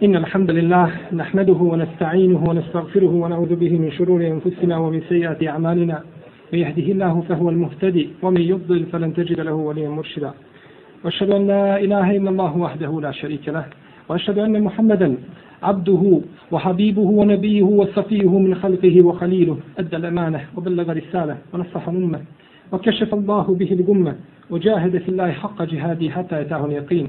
إن الحمد لله نحمده ونستعينه ونستغفره ونعوذ به من شرور أنفسنا ومن سيئات أعمالنا. من يهده الله فهو المهتدي ومن يضلل فلن تجد له وليا مرشدا. وأشهد أن لا إله إلا الله وحده لا شريك له. وأشهد أن محمدا عبده وحبيبه ونبيه وصفيه من خلقه وخليله. أدى الأمانة وبلغ رسالة ونصح الأمة وكشف الله به الأمة وجاهد في الله حق جهاده حتى يتاه اليقين.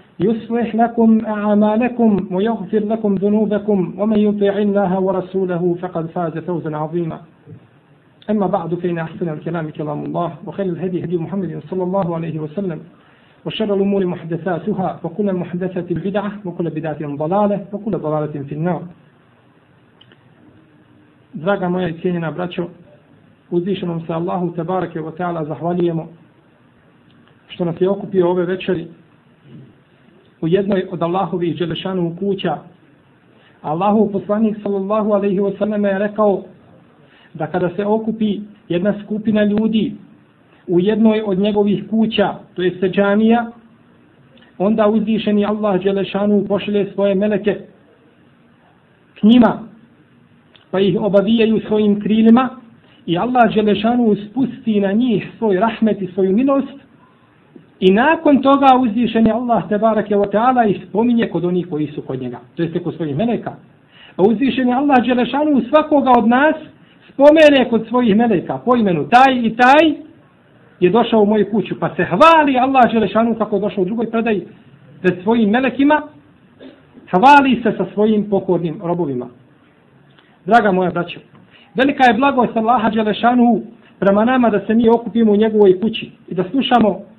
يصلح لكم أعمالكم ويغفر لكم ذنوبكم ومن يطع الله ورسوله فقد فاز فوزا عظيما. أما بعد فإن أحسن الكلام كلام الله وخير الهدي هدي محمد صلى الله عليه وسلم وشر الأمور محدثاتها وكل محدثة بدعة وكل بدعة ضلالة وكل ضلالة في النار. Draga moja i cijenjena braćo, uzvišenom se Allahu tebareke wa ta'ala zahvaljujemo što nas je okupio ove večeri u jednoj od Allahovih Đelešanu kuća. Allahu poslanik sallallahu alaihi wasallam je rekao da kada se okupi jedna skupina ljudi u jednoj od njegovih kuća, to je seđanija, onda uzvišeni Allah Đelešanu pošle svoje meleke k njima, pa ih obavijaju svojim krilima i Allah Đelešanu spusti na njih svoj rahmet i svoju milost I nakon toga uzvišen je Allah te barake wa ta'ala i spominje kod onih koji su kod njega. To jeste kod svojih meleka. A uzvišen je Allah Đelešanu svakoga od nas spomene kod svojih meleka po imenu taj i taj je došao u moju kuću. Pa se hvali Allah Đelešanu kako je došao u drugoj predaj pred svojim melekima. Hvali se sa svojim pokornim robovima. Draga moja braćo, velika je blagost Allaha Đelešanu prema nama da se mi okupimo u njegovoj kući i da slušamo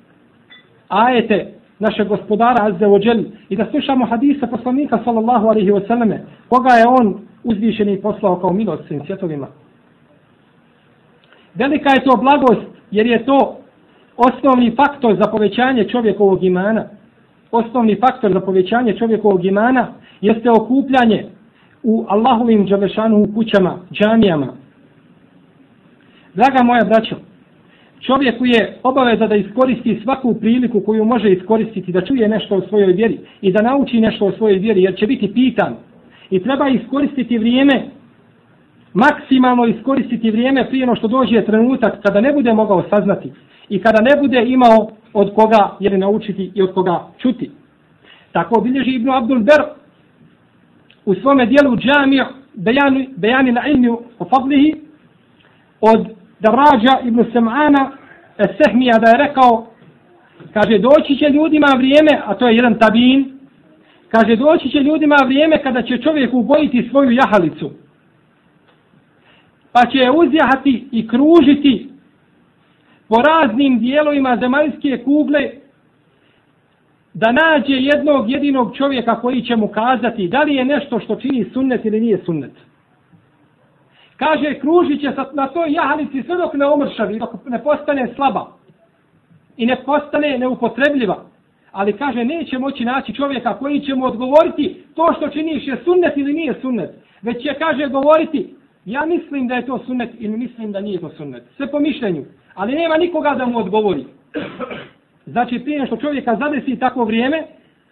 ajete našeg gospodara Azze ođel i da slušamo hadise poslanika sallallahu alaihi wa sallame koga je on uzvišeni poslao kao milost svim svjetovima. Velika je to blagost jer je to osnovni faktor za povećanje čovjekovog imana. Osnovni faktor za povećanje čovjekovog imana jeste okupljanje u Allahovim džavešanu u kućama, džamijama. Draga moja braćo, čovjeku je obaveza da iskoristi svaku priliku koju može iskoristiti, da čuje nešto o svojoj vjeri i da nauči nešto o svojoj vjeri, jer će biti pitan. I treba iskoristiti vrijeme, maksimalno iskoristiti vrijeme prije no što dođe trenutak kada ne bude mogao saznati i kada ne bude imao od koga jer naučiti i od koga čuti. Tako obilježi Ibn Abdul Ber u svome dijelu džamiju bejani, bejani na ilmi o fadlihi od Darađa ibn Sam'ana e, Sehmija da je rekao kaže doći će ljudima vrijeme a to je jedan tabin kaže doći će ljudima vrijeme kada će čovjek ubojiti svoju jahalicu pa će je uzjahati i kružiti po raznim dijelovima zemaljske kugle da nađe jednog jedinog čovjeka koji će mu kazati da li je nešto što čini sunnet ili nije sunnet. Kaže, kružit će na toj jahalici sve dok ne omršavi, dok ne postane slaba i ne postane neupotrebljiva. Ali kaže, neće moći naći čovjeka koji će mu odgovoriti to što činiš je sunnet ili nije sunnet. Već će, kaže, govoriti, ja mislim da je to sunnet ili mislim da nije to sunnet. Sve po mišljenju. Ali nema nikoga da mu odgovori. Znači, prije što čovjeka zadesi takvo vrijeme,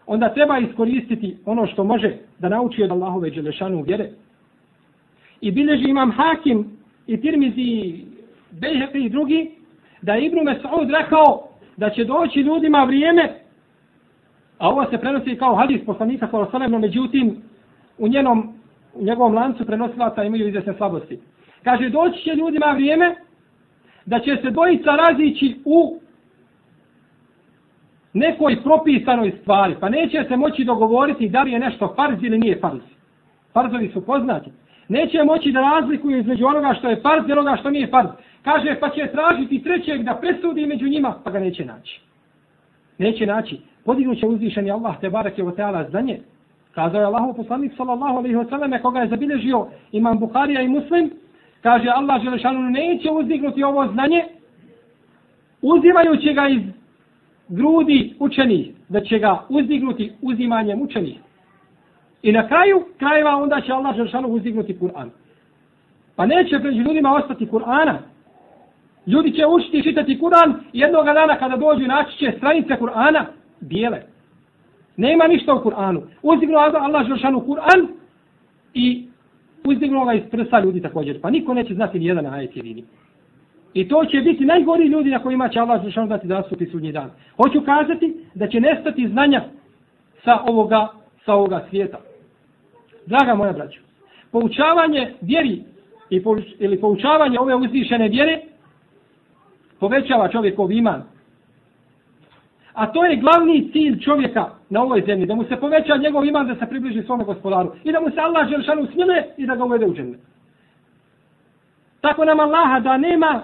onda treba iskoristiti ono što može da nauči od Allahove Đelešanu vjere i bilježi imam Hakim i Tirmizi Bejheqi i drugi, da je Ibn Mes'ud rekao da će doći ljudima vrijeme, a ovo se prenosi kao hadis poslanika sa Osalemno, međutim, u, njenom, u njegovom lancu prenosilaca imaju izvjesne slabosti. Kaže, doći će ljudima vrijeme da će se dojica razići u nekoj propisanoj stvari, pa neće se moći dogovoriti da li je nešto farz ili nije farz. Farzovi su poznati neće moći da razlikuje između onoga što je farz i onoga što nije farz. Kaže, pa će tražiti trećeg da presudi među njima, pa ga neće naći. Neće naći. Podignut će uzvišeni Allah, te barak je o teala za Kazao je Allah poslanik sallallahu alaihi wa sallam, koga je zabilježio imam Bukharija i Muslim, Kaže Allah Želešanu neće uzdignuti ovo znanje uzimajući ga iz grudi učenih, da će ga uzdignuti uzimanjem učenih. I na kraju krajeva onda će Allah Žešanu uzdignuti Kur'an. Pa neće pred ljudima ostati Kur'ana. Ljudi će učiti i čitati Kur'an jednog dana kada dođu naći će stranice Kur'ana bijele. Nema ništa u Kur'anu. Uzdignu Allah Žešanu Kur'an i uzdignu ga iz prsa ljudi također. Pa niko neće znati ni jedan ajet jedini. I to će biti najgori ljudi na kojima će Allah Žešanu dati da suti sudnji dan. Hoću kazati da će nestati znanja sa ovoga, sa ovoga svijeta. Draga moja braćo, poučavanje vjeri i pouč, ili poučavanje ove uzvišene vjere povećava čovjekov iman. A to je glavni cilj čovjeka na ovoj zemlji, da mu se poveća njegov iman da se približi svome gospodaru i da mu se Allah Želšanu smile i da ga uvede u džennet. Tako nam Allaha da nema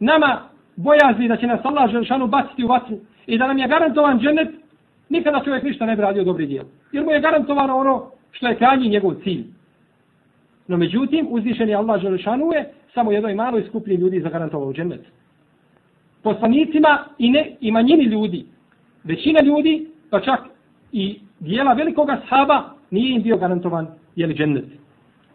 nama bojazni da će nas Allah Želšanu baciti u vatru i da nam je garantovan džennet, nikada čovjek ništa ne bi radio dobri dijel. Jer mu je garantovano ono što je krajnji njegov cilj. No međutim, uzvišen je Allah Želešanu je samo jednoj maloj skupini ljudi zagarantovao džennet. Poslanicima i, ne, i manjini ljudi, većina ljudi, pa čak i dijela velikoga sahaba, nije im bio garantovan jeli džennet.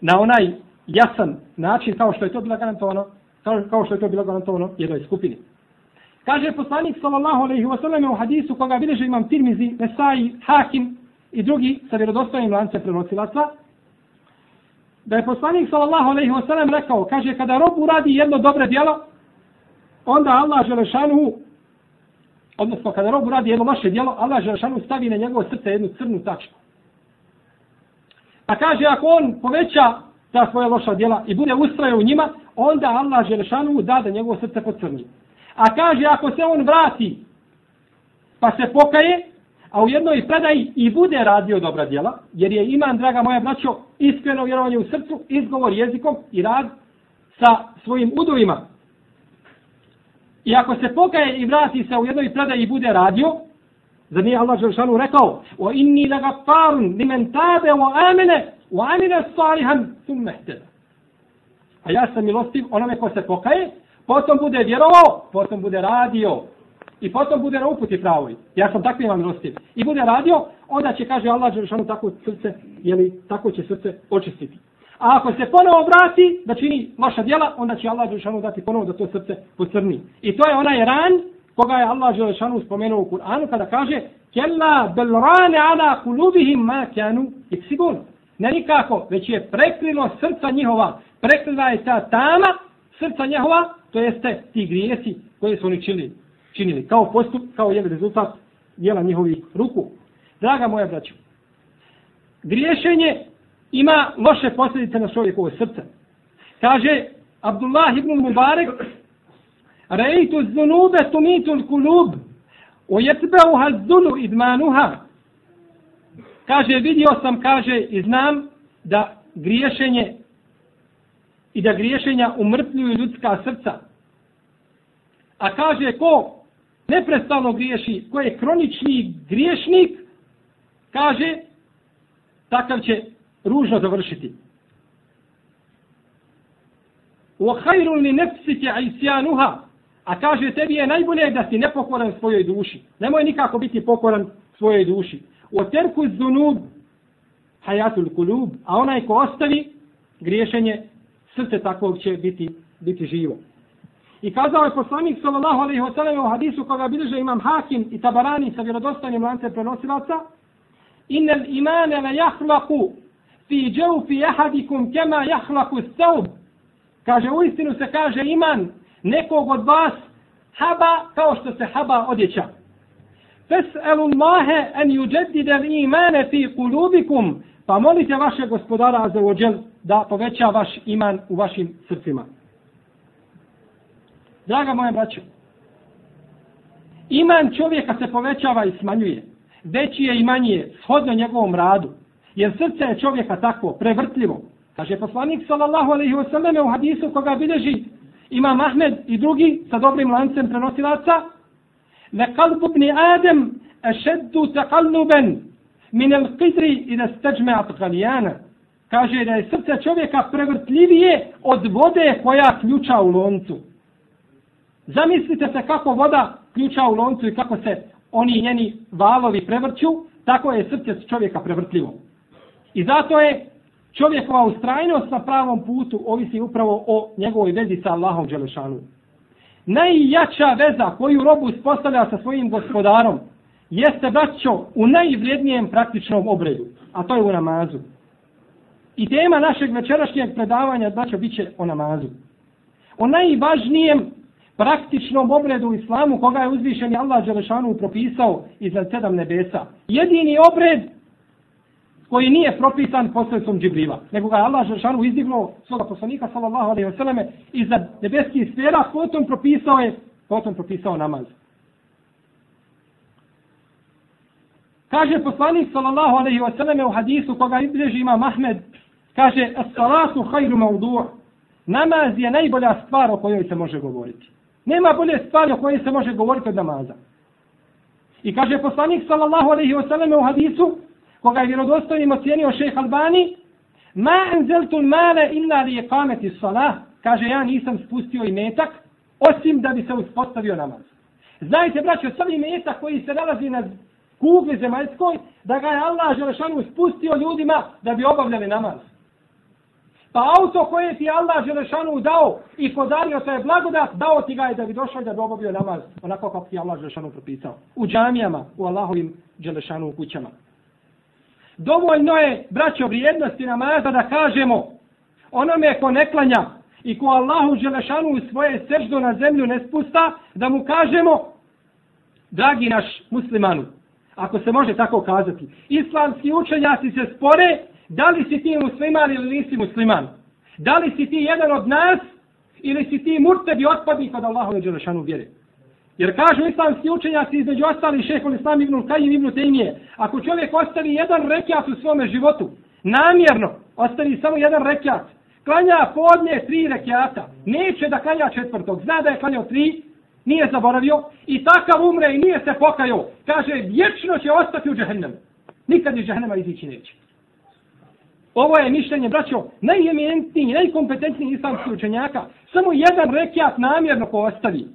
Na onaj jasan način kao što je to bilo garantovano, kao, kao što je to bilo garantovano jednoj skupini. Kaže poslanik sallallahu alejhi ve sellem u hadisu koga bilježi imam Tirmizi, Nesai, Hakim i drugi sa vjerodostojnim lance prenosilaca, da je poslanik sallallahu alejhi ve sellem rekao, kaže kada rob uradi jedno dobro djelo, onda Allah Želešanu, odnosno kada rob uradi jedno loše djelo, Allah Želešanu stavi na njegovo srce jednu crnu tačku. Pa kaže ako on poveća ta svoja loša djela i bude ustraje u njima, onda Allah Želešanu da da njegovo srce pocrni. A kaže ako se on vrati pa se pokaje, a u jednoj predaji i bude radio dobra djela, jer je iman, draga moja braćo, iskreno vjerovanje u srcu, izgovor jezikom i rad sa svojim udovima. I ako se pokaje i vrati se u jednoj predaji i bude radio, za nije Allah Želšanu rekao, o inni da ga farun, ni men tabe, o amene, o amene salihan, sum mehteda. A ja sam milostiv onome ko se pokaje, potom bude vjerovao, potom bude radio, i potom bude na uputi pravoj. Ja sam takvi vam milostiv. I bude radio, onda će, kaže Allah, Žešanu, tako srce, jeli, tako će srce očistiti. A ako se ponovo vrati da čini loša djela, onda će Allah Žešanu dati ponovo da to srce posrni. I to je onaj ran koga je Allah Žešanu spomenuo u Kur'anu kada kaže Kjella bel rane ala kulubihim ma kjanu iksigun. Ne nikako, već je prekrilo srca njihova. Prekrila je ta tama srca njihova, to jeste ti grijesi koje su oni čili činili kao postup, kao jedan rezultat dijela njihovih ruku. Draga moja braća, griješenje ima loše posljedice na čovjekovo srce. Kaže Abdullah ibn Mubarek, Rejtu zunube tumitu kulub, o jetbeuha zunu idmanuha. Kaže, vidio sam, kaže, i znam da griješenje i da griješenja umrtljuju ljudska srca. A kaže, ko neprestano griješi, ko je kronični griješnik, kaže, takav će ružno završiti. U لِنَفْسِكَ عِسْيَانُهَا a kaže, tebi je najbolje da si nepokoran svojoj duši. Nemoj nikako biti pokoran svojoj duši. وَتَرْكُ الزُّنُوب zunub, hajatul kulub, a onaj ko ostavi griješenje, srce takvog će biti, biti živo. I kazao je poslanik sallallahu alejhi ve sellem u hadisu koga bilježe imam Hakim i Tabarani sa vjerodostojnim lancem prenosilaca: "Innal imana la yakhlaqu fi jawfi ahadikum kama yakhlaqu ath-thawb." Kaže u istinu se kaže iman nekog od vas haba kao što se haba odjeća. Fes'alu Allahe an yujaddida al-iman fi qulubikum. Pa molite vaše gospodara azza wa da poveća vaš iman u vašim srcima. Draga moja braćo, iman čovjeka se povećava i smanjuje. Veći je i manji shodno njegovom radu. Jer srce je čovjeka tako, prevrtljivo. Kaže poslanik sallallahu alaihi wa sallam u hadisu koga bilježi ima Mahmed i drugi sa dobrim lancem prenosilaca. Le kalbu bni Adem ešeddu taqalluben min el qidri i da steđme atgalijana. kaže da je srce čovjeka prevrtljivije od vode koja ključa u loncu. Zamislite se kako voda ključa u loncu i kako se oni njeni valovi prevrću, tako je srce čovjeka prevrtljivo. I zato je čovjekova ustrajnost na pravom putu ovisi upravo o njegovoj vezi sa Allahom Đelešanu. Najjača veza koju robu uspostavlja sa svojim gospodarom jeste braćo u najvrijednijem praktičnom obredu, a to je u namazu. I tema našeg večerašnjeg predavanja braćo bit će o namazu. O najvažnijem praktičnom obredu u islamu koga je uzvišeni Allah Đelešanu propisao iznad sedam nebesa. Jedini obred koji nije propisan posledstvom Džibrila, nego ga je Allah Đelešanu izdignuo svoga poslanika sallallahu alaihi wa sallame iznad nebeskih sfera, potom propisao je, potom propisao namaz. Kaže poslanik sallallahu alaihi wa u hadisu koga izreži ima Mahmed, kaže, as-salatu hajru maudu' namaz je najbolja stvar o kojoj se može govoriti. Nema bolje stvari o kojoj se može govoriti od namaza. I kaže poslanik sallallahu alaihi wa sallam u hadisu, koga je vjerodostojnim ocijenio šejh Albani, ma enzeltul male illa li je kameti salah, kaže ja nisam spustio i metak, osim da bi se uspostavio namaz. Znajte, braćo, sami imetak koji se nalazi na kugli zemaljskoj, da ga je Allah Želešanu spustio ljudima da bi obavljali namaz. Pa auto koje ti Allah Želešanu dao i podario to je blagodat, dao ti ga je da bi došao da bi obavio namaz, onako kako ti Allah Želešanu propisao. U džamijama, u Allahovim Želešanu kućama. Dovoljno je, braćo, vrijednosti namaza da kažemo onome ko ne klanja i ko Allahu Želešanu u svoje srždo na zemlju ne spusta, da mu kažemo, dragi naš muslimanu, ako se može tako kazati, islamski učenjaci se spore da li si ti musliman ili nisi musliman? Da li si ti jedan od nas ili si ti murtebi otpadnik od Allahove Đelešanu vjere? Jer kažu islamski učenjaci između ostali šehol islam ibn Kajim ibn Tejmije, ako čovjek ostavi jedan rekiat u svome životu, namjerno ostavi samo jedan rekiat, klanja podne tri rekiata, neće da klanja četvrtog, zna da je klanjao tri, nije zaboravio i takav umre i nije se pokajao, kaže vječno će ostati u džehennemu. Nikad iz džehennema izići neće. Ovo je mišljenje, braćo, najeminentniji, najkompetentniji islamski učenjaka. Samo jedan rekiat namjerno ko ostavi.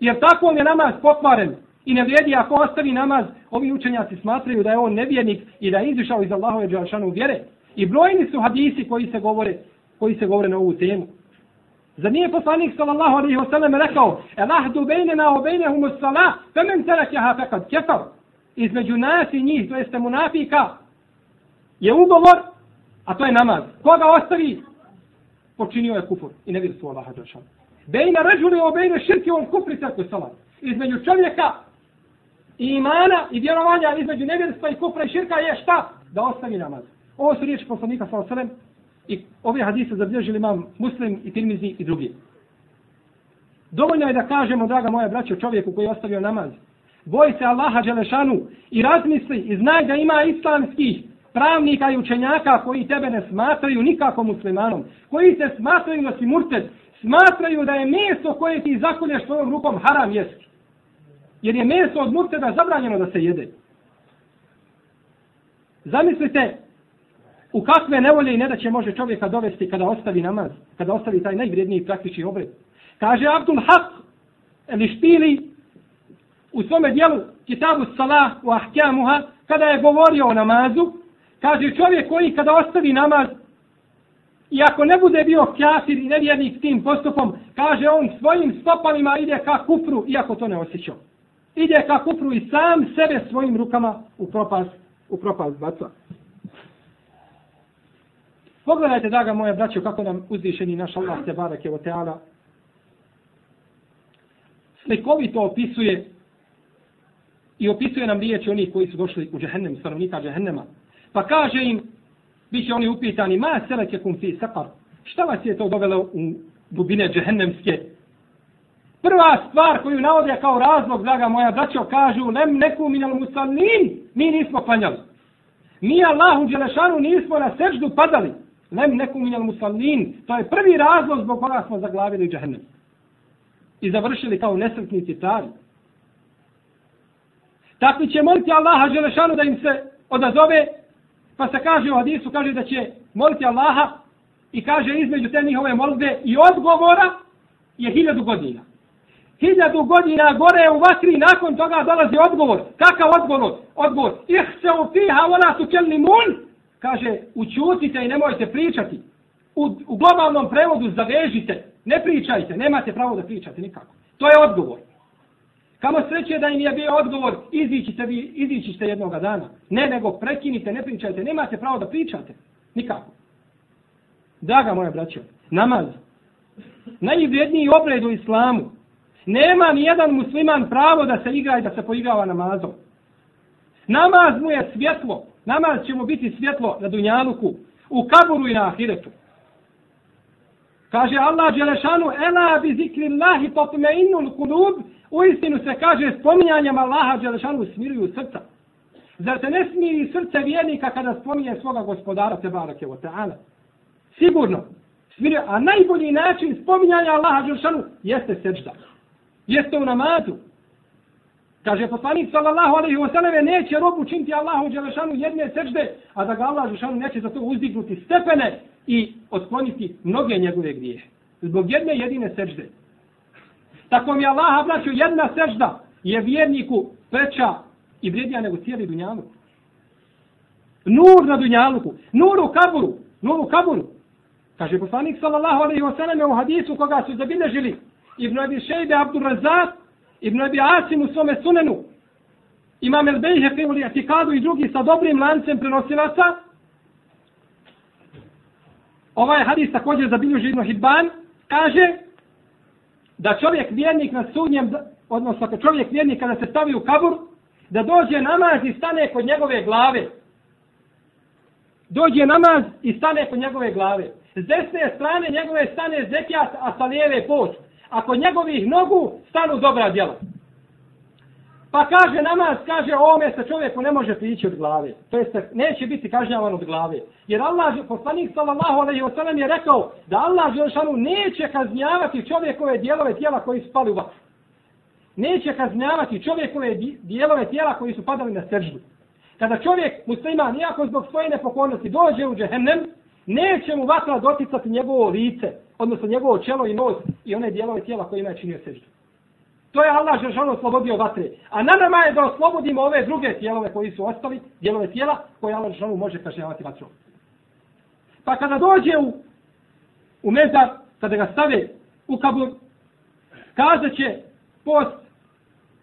Jer tako on je namaz pokvaren i ne vrijedi ako ostavi namaz, ovi učenjaci smatraju da je on nevjernik i da je izišao iz Allahove džalšanu vjere. I brojni su hadisi koji se govore, koji se govore na ovu temu. Zar nije poslanik sallallahu alaihi wa sallam rekao El ahdu bejnena o bejnehumu salah femen terak jaha fekad kefar. Između nas i njih, to jeste munafika, je ugovor, a to je namaz. Koga ostavi, počinio je kufur i ne vidi su Allaha Đelšanu. Bejna ređuli o bejne širke on kufri tako salat. Između čovjeka i imana i vjerovanja između nevjerstva i kufra i širka je šta? Da ostavi namaz. Ovo su riječi poslanika sa osalem i ove hadise zabilježili imam muslim i tirmizi i drugi. Dovoljno je da kažemo, draga moja braća, čovjeku koji je ostavio namaz. Boj se Allaha Đelešanu i razmisli i znaj da ima islamskih pravnika i učenjaka koji tebe ne smatraju nikako muslimanom, koji se smatraju da si murted, smatraju da je meso koje ti zakolješ svojom rukom haram jesti. Jer je meso od murteda zabranjeno da se jede. Zamislite u kakve nevolje i nedaće može čovjeka dovesti kada ostavi namaz, kada ostavi taj najvrijedniji praktični obred. Kaže Abdul Haq, ili špili, u svome dijelu Kitabu Salah u Ahkjamuha, kada je govorio o namazu, Kaže čovjek koji kada ostavi namaz i ako ne bude bio kafir i nevjernik tim postupom, kaže on svojim stopalima ide ka kufru iako to ne osjećao. Ide ka kufru i sam sebe svojim rukama u propast, u propast baca. Pogledajte, draga moja braćo, kako nam uzvišeni naš Allah te barake o teala slikovito opisuje i opisuje nam riječi onih koji su došli u džehennem, stanovnika džehennema. Pa kaže im, bit će oni upitani, ma seleke kum fi sakar, šta vas je to dovelo u dubine džehennemske? Prva stvar koju navode kao razlog, draga moja braćo, kažu, nem neku minal musalnin, mi nismo klanjali. Mi Allahu Đelešanu nismo na seždu padali. Nem neku minal musalnin, to je prvi razlog zbog koga smo zaglavili džehennem. I završili kao nesretnici tari. Takvi će moliti Allaha Đelešanu da im se odazove Pa se kaže u hadisu, kaže da će moliti Allaha i kaže između te njihove molbe i odgovora je hiljadu godina. Hiljadu godina gore u vatri nakon toga dolazi odgovor. Kakav odgovor? Odgovor. Ih se u fiha ona su kelni mun. Kaže, učutite i nemojte pričati. U, u globalnom prevodu zavežite. Ne pričajte, nemate pravo da pričate nikako. To je odgovor. Kamo sreće da im je bio odgovor, izićite vi, izićite jednoga dana. Ne, nego prekinite, ne pričajte, nemate pravo da pričate. Nikako. Draga moja braćo, namaz. Najvrijedniji obred u islamu. Nema ni jedan musliman pravo da se igra i da se poigrava namazom. Namaz mu je svjetlo. Namaz će mu biti svjetlo na dunjaluku, u kaburu i na ahiretu. Kaže Allah Đelešanu, ela bi zikri Allahi potme innul kulub, u istinu se kaže spominjanjem Allaha Đelešanu smiruju srca. Zar te ne smiri srce vjernika kada spominje svoga gospodara Tebarake o ta'ala? Sigurno. Smiruje. a najbolji način spominjanja Allaha Đelešanu jeste seđda. Jeste u namazu. Kaže poslanik sallallahu alaihi wa sallam neće robu učiniti Allahu Đelešanu jedne sećde, a da ga Allah Đelešanu neće za to uzdignuti stepene i otkloniti mnoge njegove grije. Zbog jedne jedine sećde. Tako mi Allah vraću jedna sežda je vjerniku preča i vrijednija nego cijeli dunjaluk. Nur na dunjaluku, nur u kaburu, nur u kaburu. Kaže poslanik sallallahu alaihi wa sallam u hadisu koga su zabilježili Ibn Abi Šejbe Abdur Razak Ibn Abi Asim u svome sunenu, Imam El Bejhefe u Lijatikadu i drugi sa dobrim lancem prenosilaca, ovaj hadis također zabilježi Ibn Hibban, kaže da čovjek vjernik na sudnjem, odnosno kad čovjek vjernik kada se stavi u kabur, da dođe namaz i stane kod njegove glave. Dođe namaz i stane kod njegove glave. S desne strane njegove stane zekijat, a sa lijeve post ako njegovih nogu stanu dobra djela. Pa kaže namaz, kaže ome se čovjeku ne može prići od glave. To jest neće biti kažnjavan od glave. Jer Allah, poslanik sallallahu alaihi wa je rekao da Allah Želšanu neće kažnjavati čovjekove dijelove tijela koji su pali u vatru. Neće kažnjavati čovjekove dijelove tijela koji su padali na sržbu. Kada čovjek musliman, iako zbog svoje nepokornosti, dođe u džehennem, neće mu vatra doticati njegovo lice, odnosno njegovo čelo i nos i one dijelove tijela koje ima činio seždu. To je Allah Žešanu oslobodio vatre. A na nama je da oslobodimo ove druge tijelove koji su ostali, dijelove tijela koje Allah Žešanu može kažnjavati vatrom. Pa kada dođe u, u mezar, kada ga stave u kabur, kazat će post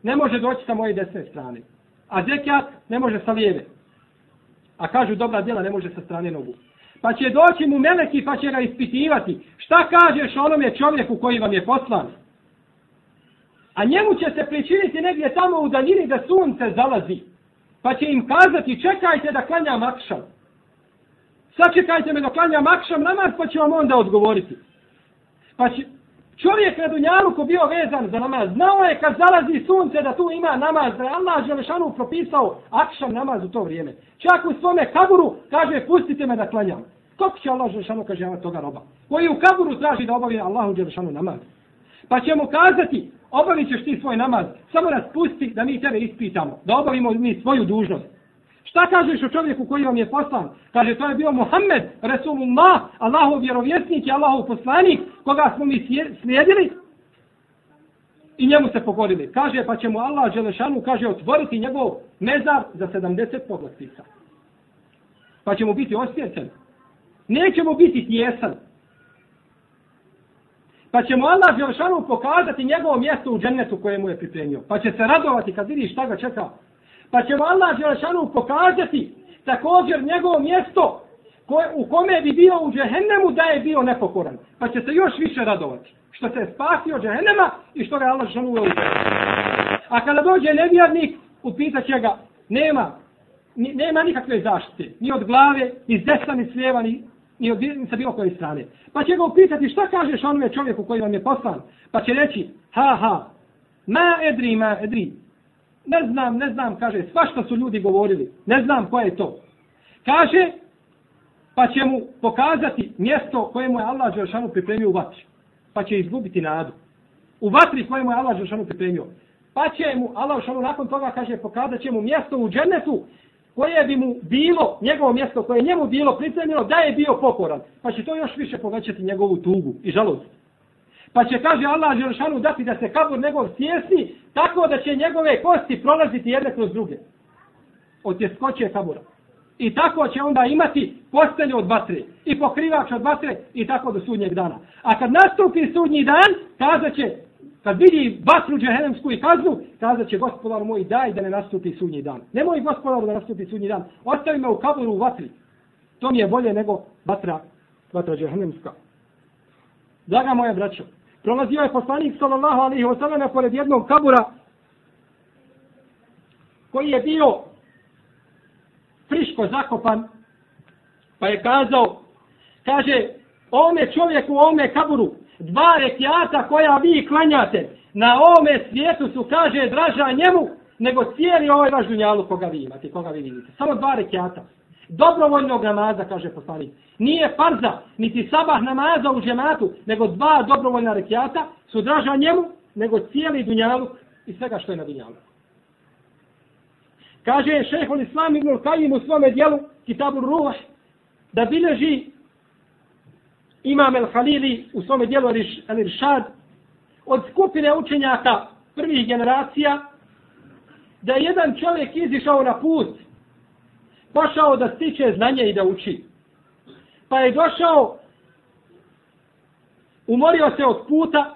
ne može doći sa moje desne strane. A zekijat ne može sa lijeve. A kažu dobra djela ne može sa strane nogu pa će doći mu meleki pa će ga ispitivati. Šta kažeš onome čovjeku koji vam je poslan? A njemu će se pričiniti negdje tamo u daljini da sunce zalazi. Pa će im kazati čekajte da klanjam akšam. Sačekajte me da klanjam akšam namaz pa će vam onda odgovoriti. Pa će, čovjek na Dunjalu ko bio vezan za namaz, znao je kad zalazi sunce da tu ima namaz, da je Allah Želešanu propisao akšam namaz u to vrijeme. Čak u svome kaburu kaže pustite me da klanjam. Kako će Allah Želešanu kažnjavati toga roba? Koji u kaburu traži da obavi Allahu Želešanu namaz. Pa će mu kazati, obavit ćeš ti svoj namaz, samo nas pusti da mi tebe ispitamo, da obavimo mi svoju dužnost. Šta kažeš o čovjeku koji vam je poslan? Kaže, to je bio Muhammed, Resulullah, Allahov vjerovjesnik i Allahov poslanik, koga smo mi slijedili i njemu se pogodili. Kaže, pa će mu Allah Đelešanu, kaže, otvoriti njegov mezar za 70 poglastica. Pa će mu biti osvjećen. Neće mu biti tjesan. Pa ćemo Allah Želšanu pokazati njegovo mjesto u džennetu koje mu je pripremio. Pa će se radovati kad vidi šta ga čeka. Pa ćemo Allah Želšanu pokazati također njegovo mjesto koje, u kome bi bio u džehennemu da je bio nepokoran. Pa će se još više radovati. Što se je spasio džehennema i što ga je Allah Želšanu uveo. A kada dođe nevjernik, upitat će ga, nema, nema nikakve zaštite. Ni od glave, ni s desna, ni s lijeva, ni i od sa bilo koje strane. Pa će ga upitati šta kažeš onome čovjeku koji vam je poslan. Pa će reći, ha ha, ma edri, ma edri. Ne znam, ne znam, kaže, svašta su ljudi govorili. Ne znam ko je to. Kaže, pa će mu pokazati mjesto koje mu je Allah Đelšanu pripremio u vatri. Pa će izgubiti nadu. U vatri koje mu je Allah Đelšanu pripremio. Pa će mu Allah Đelšanu nakon toga, kaže, pokazat će mu mjesto u džennetu koje bi mu bilo, njegovo mjesto koje je njemu bilo pripremljeno, da je bio pokoran. Pa će to još više povećati njegovu tugu i žalost. Pa će, kaže Allah Želšanu, dati da se kabur njegov sjesni, tako da će njegove kosti prolaziti jedne kroz druge. Od tjeskoće kabura. I tako će onda imati postelju od vatre i pokrivač od vatre i tako do sudnjeg dana. A kad nastupi sudnji dan, kazat će, kad vidi vatru džehennemsku i kaznu, kazat će gospodar moj daj da ne nastupi sudnji dan. Nemoj gospodar da nastupi sudnji dan. Ostavi me u kaburu u vatri. To mi je bolje nego vatra, vatra džehennemska. Draga moja braćo, prolazio je poslanik sallallahu alaihi wasallam pored jednog kabura koji je bio friško zakopan, pa je kazao, kaže, ome čovjeku, ome kaburu, dva rekiata koja vi klanjate na ome svijetu su, kaže, draža njemu, nego cijeli ovaj vaš dunjalu koga vi imate, koga vi vidite. Samo dva rekiata. Dobrovoljnog namaza, kaže poslanik. Nije farza, niti sabah namaza u džematu, nego dva dobrovoljna rekiata su draža njemu, nego cijeli dunjalu i svega što je na dunjalu. Kaže šehol Islam ibn Kajim u svome dijelu, Kitabu Ruh, da bilježi Imam El Halili u svome dijelu El Iršad, od skupine učenjaka prvih generacija, da je jedan čovjek izišao na put, pošao da stiče znanje i da uči. Pa je došao, umorio se od puta,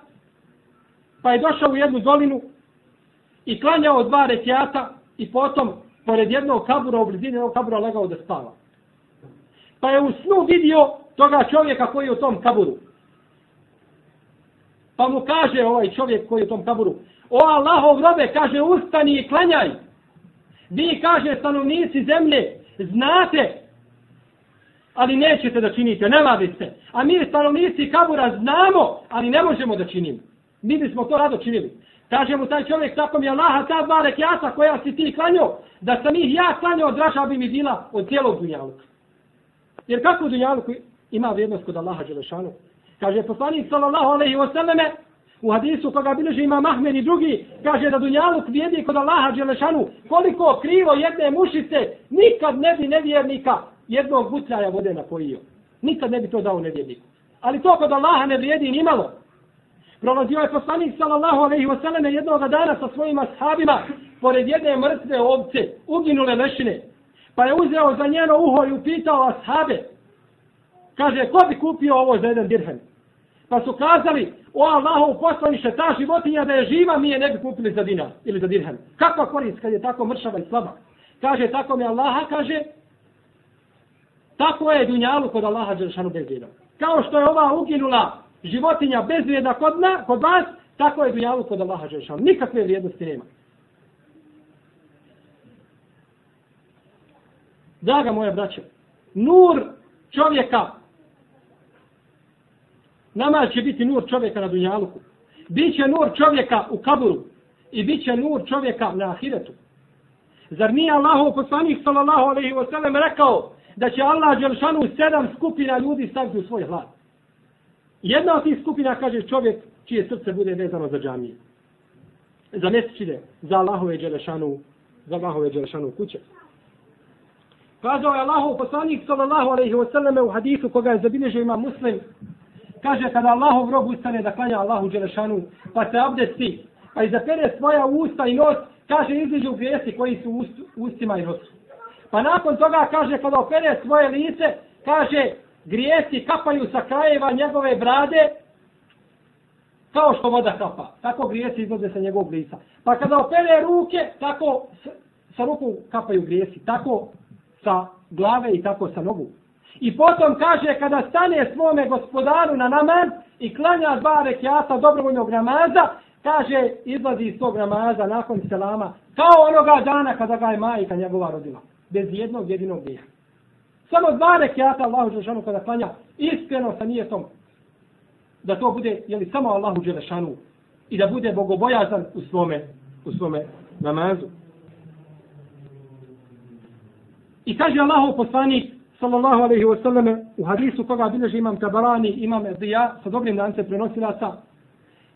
pa je došao u jednu dolinu i klanjao dva rekiata, i potom pored jednog kabura u blizini jednog kabura legao da spava. Pa je u snu vidio toga čovjeka koji je u tom kaburu. Pa mu kaže ovaj čovjek koji je u tom kaburu, o Allahov robe, kaže, ustani i klanjaj. Vi, kaže, stanovnici zemlje, znate, ali nećete da činite, ne ladite. A mi, stanovnici kabura, znamo, ali ne možemo da činimo. Mi bismo to rado činili. Kaže mu taj čovjek, tako mi je Allaha, ta dva rekiata koja si ti klanjao, da sam ih ja klanjao, draža bi mi bila od cijelog dunjaluka. Jer kako dunjaluku ima vrijednost kod Allaha Đelešanu? Kaže poslanik sallallahu alaihi wa sallame, u hadisu koga bileže ima Mahmed i drugi, kaže da dunjaluk vrijedi kod Allaha Đelešanu, koliko krivo jedne mušice, nikad ne bi nevjernika jednog butljaja vode napojio. Nikad ne bi to dao nevjerniku. Ali to kod Allaha ne vrijedi ni malo. Prolazio je poslanik sallallahu alejhi ve selleme jednog dana sa svojim ashabima pored jedne mrtve ovce, uginule lešine. Pa je uzeo za njeno uho i upitao ashabe. Kaže, ko bi kupio ovo za jedan dirhem? Pa su kazali, o Allahu poslaniše, ta životinja da je živa, mi je ne bi kupili za dinar ili za dirhem. Kakva korist kad je tako mršava i slaba? Kaže, tako mi Allaha, kaže, tako je dunjalu kod Allaha Đeršanu bez Kao što je ova uginula životinja bezvrijedna kod, na, kod vas, tako je dunjalu kod Allaha Đeršanu. Nikakve vrijednosti nema. Draga moja braća, nur čovjeka, Namaz će biti nur čovjeka na dunjaluku. Biće nur čovjeka u kaburu i biće nur čovjeka na ahiretu. Zar nije Allahov poslanik sallallahu alaihi wa sallam rekao da će Allah Đelšanu sedam skupina ljudi staviti u svoj hlad? Jedna od tih skupina kaže čovjek čije srce bude vezano za džamije. Za mjesečine, za Allahove Đelešanu, za Allahove Đelešanu kuće. Kazao je Allahov poslanik sallallahu alaihi wa sallam u hadisu koga je zabilježio ima muslim. Kaže kada Allahov rob ustane da klanja Allahu dželešanu pa se abdesti pa izapere svoja usta i nos kaže izliđu grijesi koji su u ustima i nosu. Pa nakon toga kaže kada opere svoje lice kaže grijesi kapaju sa krajeva njegove brade kao što voda kapa. Tako grijesi izlaze sa njegovog lica. Pa kada opere ruke, tako sa ruku kapaju grijesi. Tako sa glave i tako sa nogu. I potom kaže kada stane svome gospodaru na namaz i klanja dva rekiata dobrovoljnog namaza, kaže izlazi iz tog namaza nakon selama kao onoga dana kada ga je majka njegova rodila. Bez jednog jedinog grijeha. Samo dva rekiata Allahu Đelešanu kada klanja iskreno sa nijetom da to bude jeli, samo Allahu Đelešanu i da bude bogobojazan u svome, u svome namazu. I kaže Allahu poslanik sallallahu alaihi wa sallam u hadisu koga bilježi imam Tabarani, imam Ezija, sa dobrim dancem prenosilaca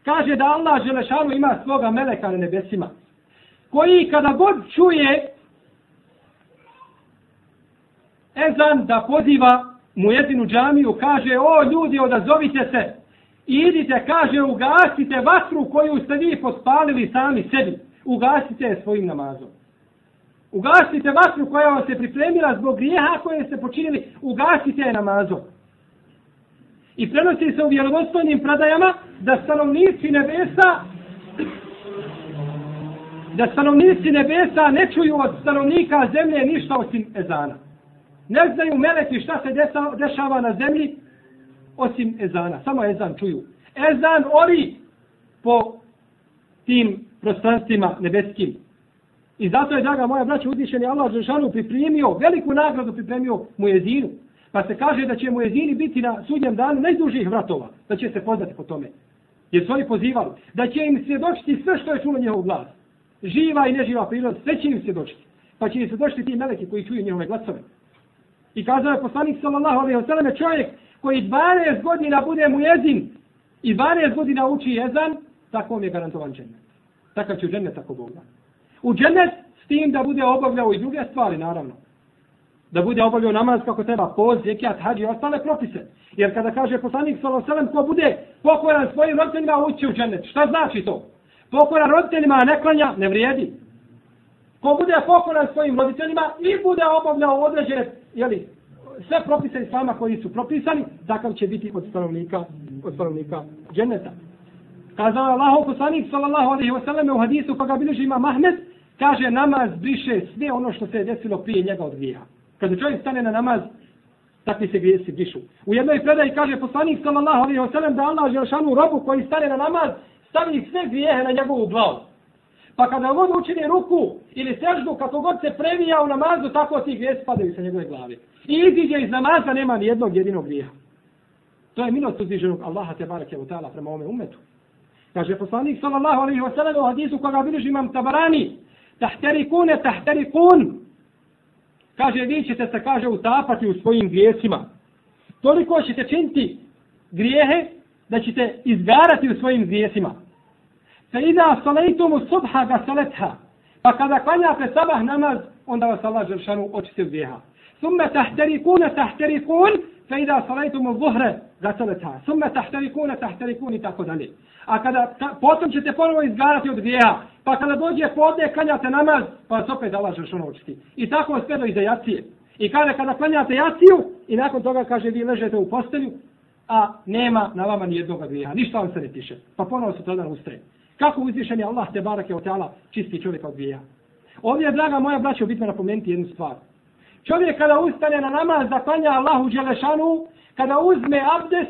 kaže da Allah Želešanu ima svoga meleka na nebesima koji kada god čuje ezan da poziva mu jedinu džamiju, kaže, o ljudi, odazovite se, idite, kaže, ugasite vatru koju ste vi pospalili sami sebi, ugasite je svojim namazom. Ugasite vatru koja vam se pripremila zbog grijeha koje ste počinili, ugasite je namazom. I prenosi se u vjerodostojnim predajama da stanovnici nebesa da stanovnici nebesa ne čuju od stanovnika zemlje ništa osim ezana. Ne znaju meleki šta se dešava na zemlji osim ezana. Samo ezan čuju. Ezan ori po tim prostranstvima nebeskim. I zato je, draga moja braća, uzvišeni Allah Žešanu pripremio, veliku nagradu pripremio mu jezinu. Pa se kaže da će mu jezini biti na sudnjem danu najdužih vratova. Da će se poznati po tome. Jer su oni pozivali. Da će im svjedočiti sve što je čulo njihov glas. Živa i neživa priroda, sve će im svjedočiti. Pa će im svjedočiti ti meleki koji čuju njihove glasove. I kazao je poslanik sallallahu alaihi wa sallam čovjek koji 12 godina bude mu jezin i 12 godina uči jezan, tako je garantovan džennet. Takav će u džennet tako Bog U dženet s tim da bude obavljao i druge stvari, naravno. Da bude obavljao namaz kako treba, poz, zekijat, hađi i ostale propise. Jer kada kaže poslanik sallallahu alaihi ko bude pokoran svojim roditeljima ući u dženet. šta znači to? Pokoran roditeljima ne klanja, ne vrijedi. Ko bude pokoran svojim roditeljima i bude obavljao određene, jeli, sve propise islama koji su propisani, takav će biti od stanovnika, od stanovnika dženeta. Kazao Allahov poslanik sallallahu alejhi ve selleme u hadisu koga bilježi ima Mahmed, kaže namaz briše sve ono što se je desilo prije njega od grija. Kada čovjek stane na namaz, takvi se grijesi brišu. U jednoj predaji kaže poslanik sallallahu alaihi wa sallam da Allah želšanu robu koji stane na namaz, stavi sve grijehe na njegovu glavu. Pa kada on učini ruku ili seždu, kako god se previja u namazu, tako ti grijesi padaju sa njegove glave. I iziđe iz namaza, nema ni jednog jedinog grijeha. To je milost uzviženog Allaha te barake u ta'ala prema ome umetu. Kaže poslanik sallallahu alaihi wa sallam u hadisu koga bilježi imam tabarani, tahterikune, tahterikun. Kaže, vi ćete se, kaže, utapati u svojim grijesima. Toliko ćete činiti grijehe da ćete izgarati u svojim grijesima. Fe ida salajtumu subha ga saletha. Pa kada klanjate sabah namaz, onda vas Allah želšanu očisti od grijeha. Thumme tahterikune tahterikun, fe ida salajtumu zuhre za saletha. summe tahterikune tahterikun i tako dalje. A kada, ka, potom ćete ponovo izgarati od grijeha. Pa kada dođe podne, klanjate namaz, pa se opet zalažeš u noćki. I tako sve do iza jacije. I kada, kada klanjate jaciju, i nakon toga kaže vi ležete u postelju, a nema na vama ni jednog grijeha. Ništa vam se ne piše. Pa ponovo se tada ustaje. Kako uzvišen je Allah te barake od teala čisti čovjeka od grija. Ovdje je, draga moja braća, bitno napomenuti jednu stvar. Čovjek kada ustane na namaz da klanja Allahu Đelešanu, kada uzme abdes,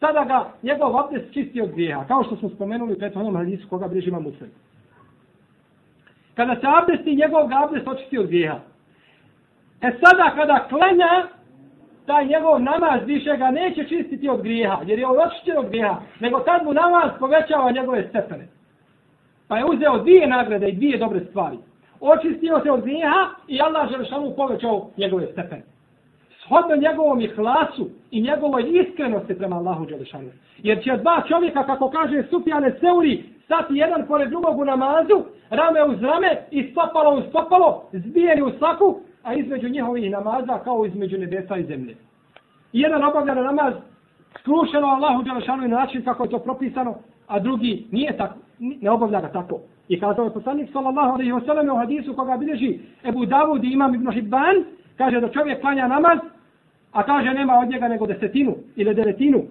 tada ga njegov abdes čisti od grijeha. Kao što smo spomenuli u prethodnom hadisu koga bližima muslim. Kada se abdesti, njegov ga abdes očisti od grijeha. E sada kada klanja, taj njegov namaz više ga neće čistiti od grijeha, jer je on očišćen od grijeha, nego tad mu namaz povećava njegove stepene. Pa je uzeo dvije nagrade i dvije dobre stvari. Očistio se od grijeha i Allah Želešanu povećao njegove stepene. Shodno njegovom ihlasu i njegovoj iskrenosti prema Allahu Želešanu. Jer će dva čovjeka, kako kaže Sufjane Seuri, stati jedan pored drugog u namazu, rame uz rame i stopalo uz stopalo, zbijeni u slaku, a između njihovih namaza kao između nebesa i zemlje. I jedan obavlja na namaz skrušeno Allahu Đelešanu na način kako je to propisano, a drugi nije tako, ne obavlja ga tako. I kazao je poslanik sallallahu alaihi wasallam u hadisu koga bilježi Ebu Davud i imam Ibn Hibban, kaže da čovjek klanja namaz, a kaže nema od njega nego desetinu ili devetinu,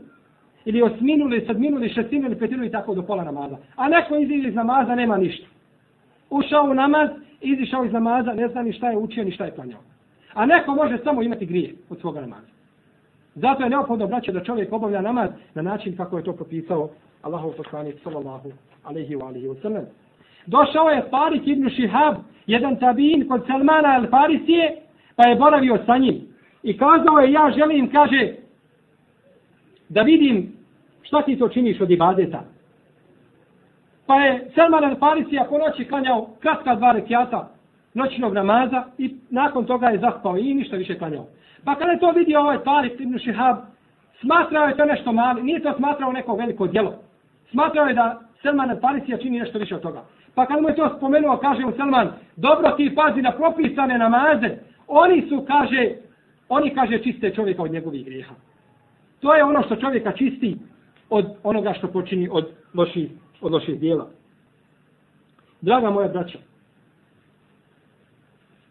ili osminu, ili sedminu, ili šestinu, ili petinu i tako do pola namaza. A neko iziđe iz namaza, nema ništa. Ušao u namaz, izišao iz namaza, ne zna ni šta je učio, ni šta je klanjao. A neko može samo imati grije od svoga namaza. Zato je neophodno, braće, da čovjek obavlja namaz na način kako je to propisao Allahov poslanik sallallahu alaihi wa alihi wa sallam. Došao je Faris ibn Šihab, jedan tabin kod Salmana al Farisije, pa je boravio sa njim. I kazao je, ja želim, kaže, da vidim šta ti to činiš od ibadeta. Pa je Salman al Farisija po noći klanjao kratka dva rekiata noćnog namaza i nakon toga je zaspao i ništa više klanjao. Pa kada je to vidio ovaj Faris ibn Šihab, smatrao je to nešto mali, nije to smatrao neko veliko djelo. Smatrao je da Selman al Farisija čini nešto više od toga. Pa kad mu je to spomenuo, kaže mu Selman, dobro ti pazi na propisane namaze. Oni su, kaže, Oni, kaže, čiste čovjeka od njegovih grijeha. To je ono što čovjeka čisti od onoga što počini od loših, od loših dijela. Draga moja braća,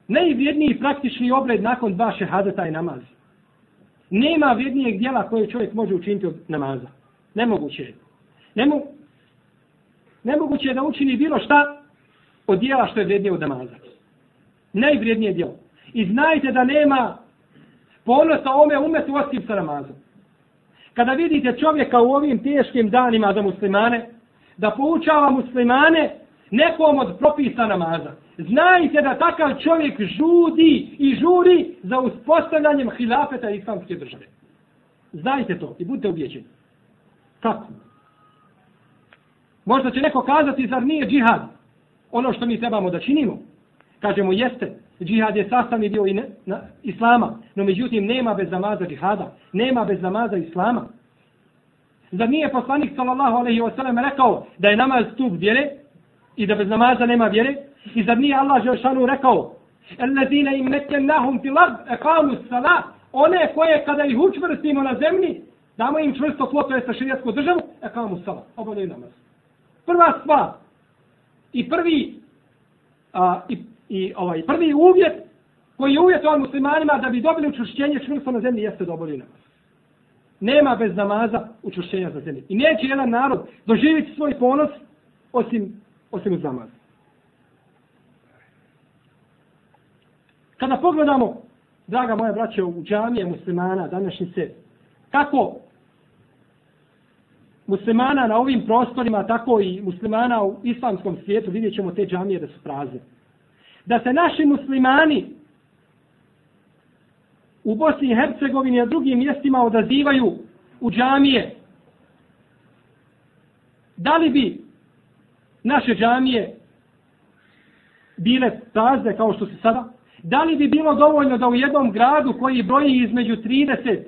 najvrijedniji praktični obred nakon dva šehadeta je namaz. Nema vrijednijeg dijela koje čovjek može učiniti od namaza. Nemoguće je. Nemo, nemoguće je da učini bilo šta od dijela što je vrijednije od namaza. Najvrijednije dijelo. I znajte da nema ponosa ome umetu osim sa namazom. Kada vidite čovjeka u ovim teškim danima za muslimane, da poučava muslimane nekom od propisa namaza. Znajte da takav čovjek žudi i žuri za uspostavljanjem hilafeta islamske države. Znajte to i budite ubjeđeni. Kako? Možda će neko kazati, zar nije džihad ono što mi trebamo da činimo? Kažemo, jeste, džihad je sastavni dio i ne, na, islama, no međutim nema bez namaza džihada, nema bez namaza islama. Zar nije poslanik sallallahu alaihi wasallam rekao da je namaz stup vjere i da bez namaza nema vjere? I zar nije Allah Žešanu rekao Allazine im nekennahum fil ard ekamu sala one koje kada ih učvrstimo na zemlji damo im čvrsto tlo, to je sa širijatsku državu, ekamu sala, obavljaju namaz. Prva stvar i prvi a, i, i ovaj prvi uvjet koji je uvjet ovim muslimanima da bi dobili učvršćenje čvrsto na zemlji jeste da obavljaju namaz. Nema bez namaza učvršćenja za zemlji. I neće jedan narod doživjeti svoj ponos osim, osim uz namaz. Kada pogledamo, draga moja braće, u džamije muslimana današnjice, kako muslimana na ovim prostorima, tako i muslimana u islamskom svijetu, vidjet ćemo te džamije da su prazne. Da se naši muslimani u Bosni i Hercegovini i na drugim mjestima odazivaju u džamije, da li bi naše džamije bile prazne kao što se sada? Da li bi bilo dovoljno da u jednom gradu koji broji između 30,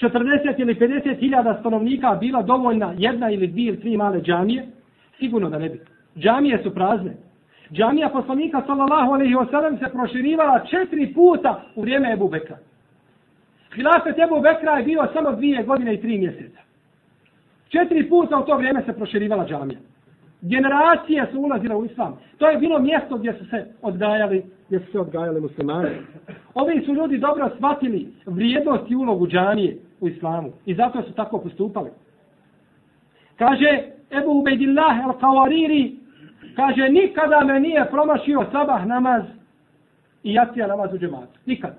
40 ili 50 hiljada stanovnika bila dovoljna jedna ili dvije ili tri male džamije? Sigurno da ne bi. Džamije su prazne. Džamija poslanika sallallahu alaihi wasallam se proširivala četiri puta u vrijeme Ebu Bekra. Hilafet Ebu Bekra je bio samo dvije godine i tri mjeseca. Četiri puta u to vrijeme se proširivala džamija. Generacije su ulazile u islam. To je bilo mjesto gdje su se odgajali, gdje su se odgajali muslimani. Ovi su ljudi dobro shvatili vrijednost i ulogu džamije u islamu. I zato su tako postupali. Kaže Ebu Ubejdillah al-Kawariri, kaže nikada me nije promašio sabah namaz i jacija namaz u džematu. Nikada.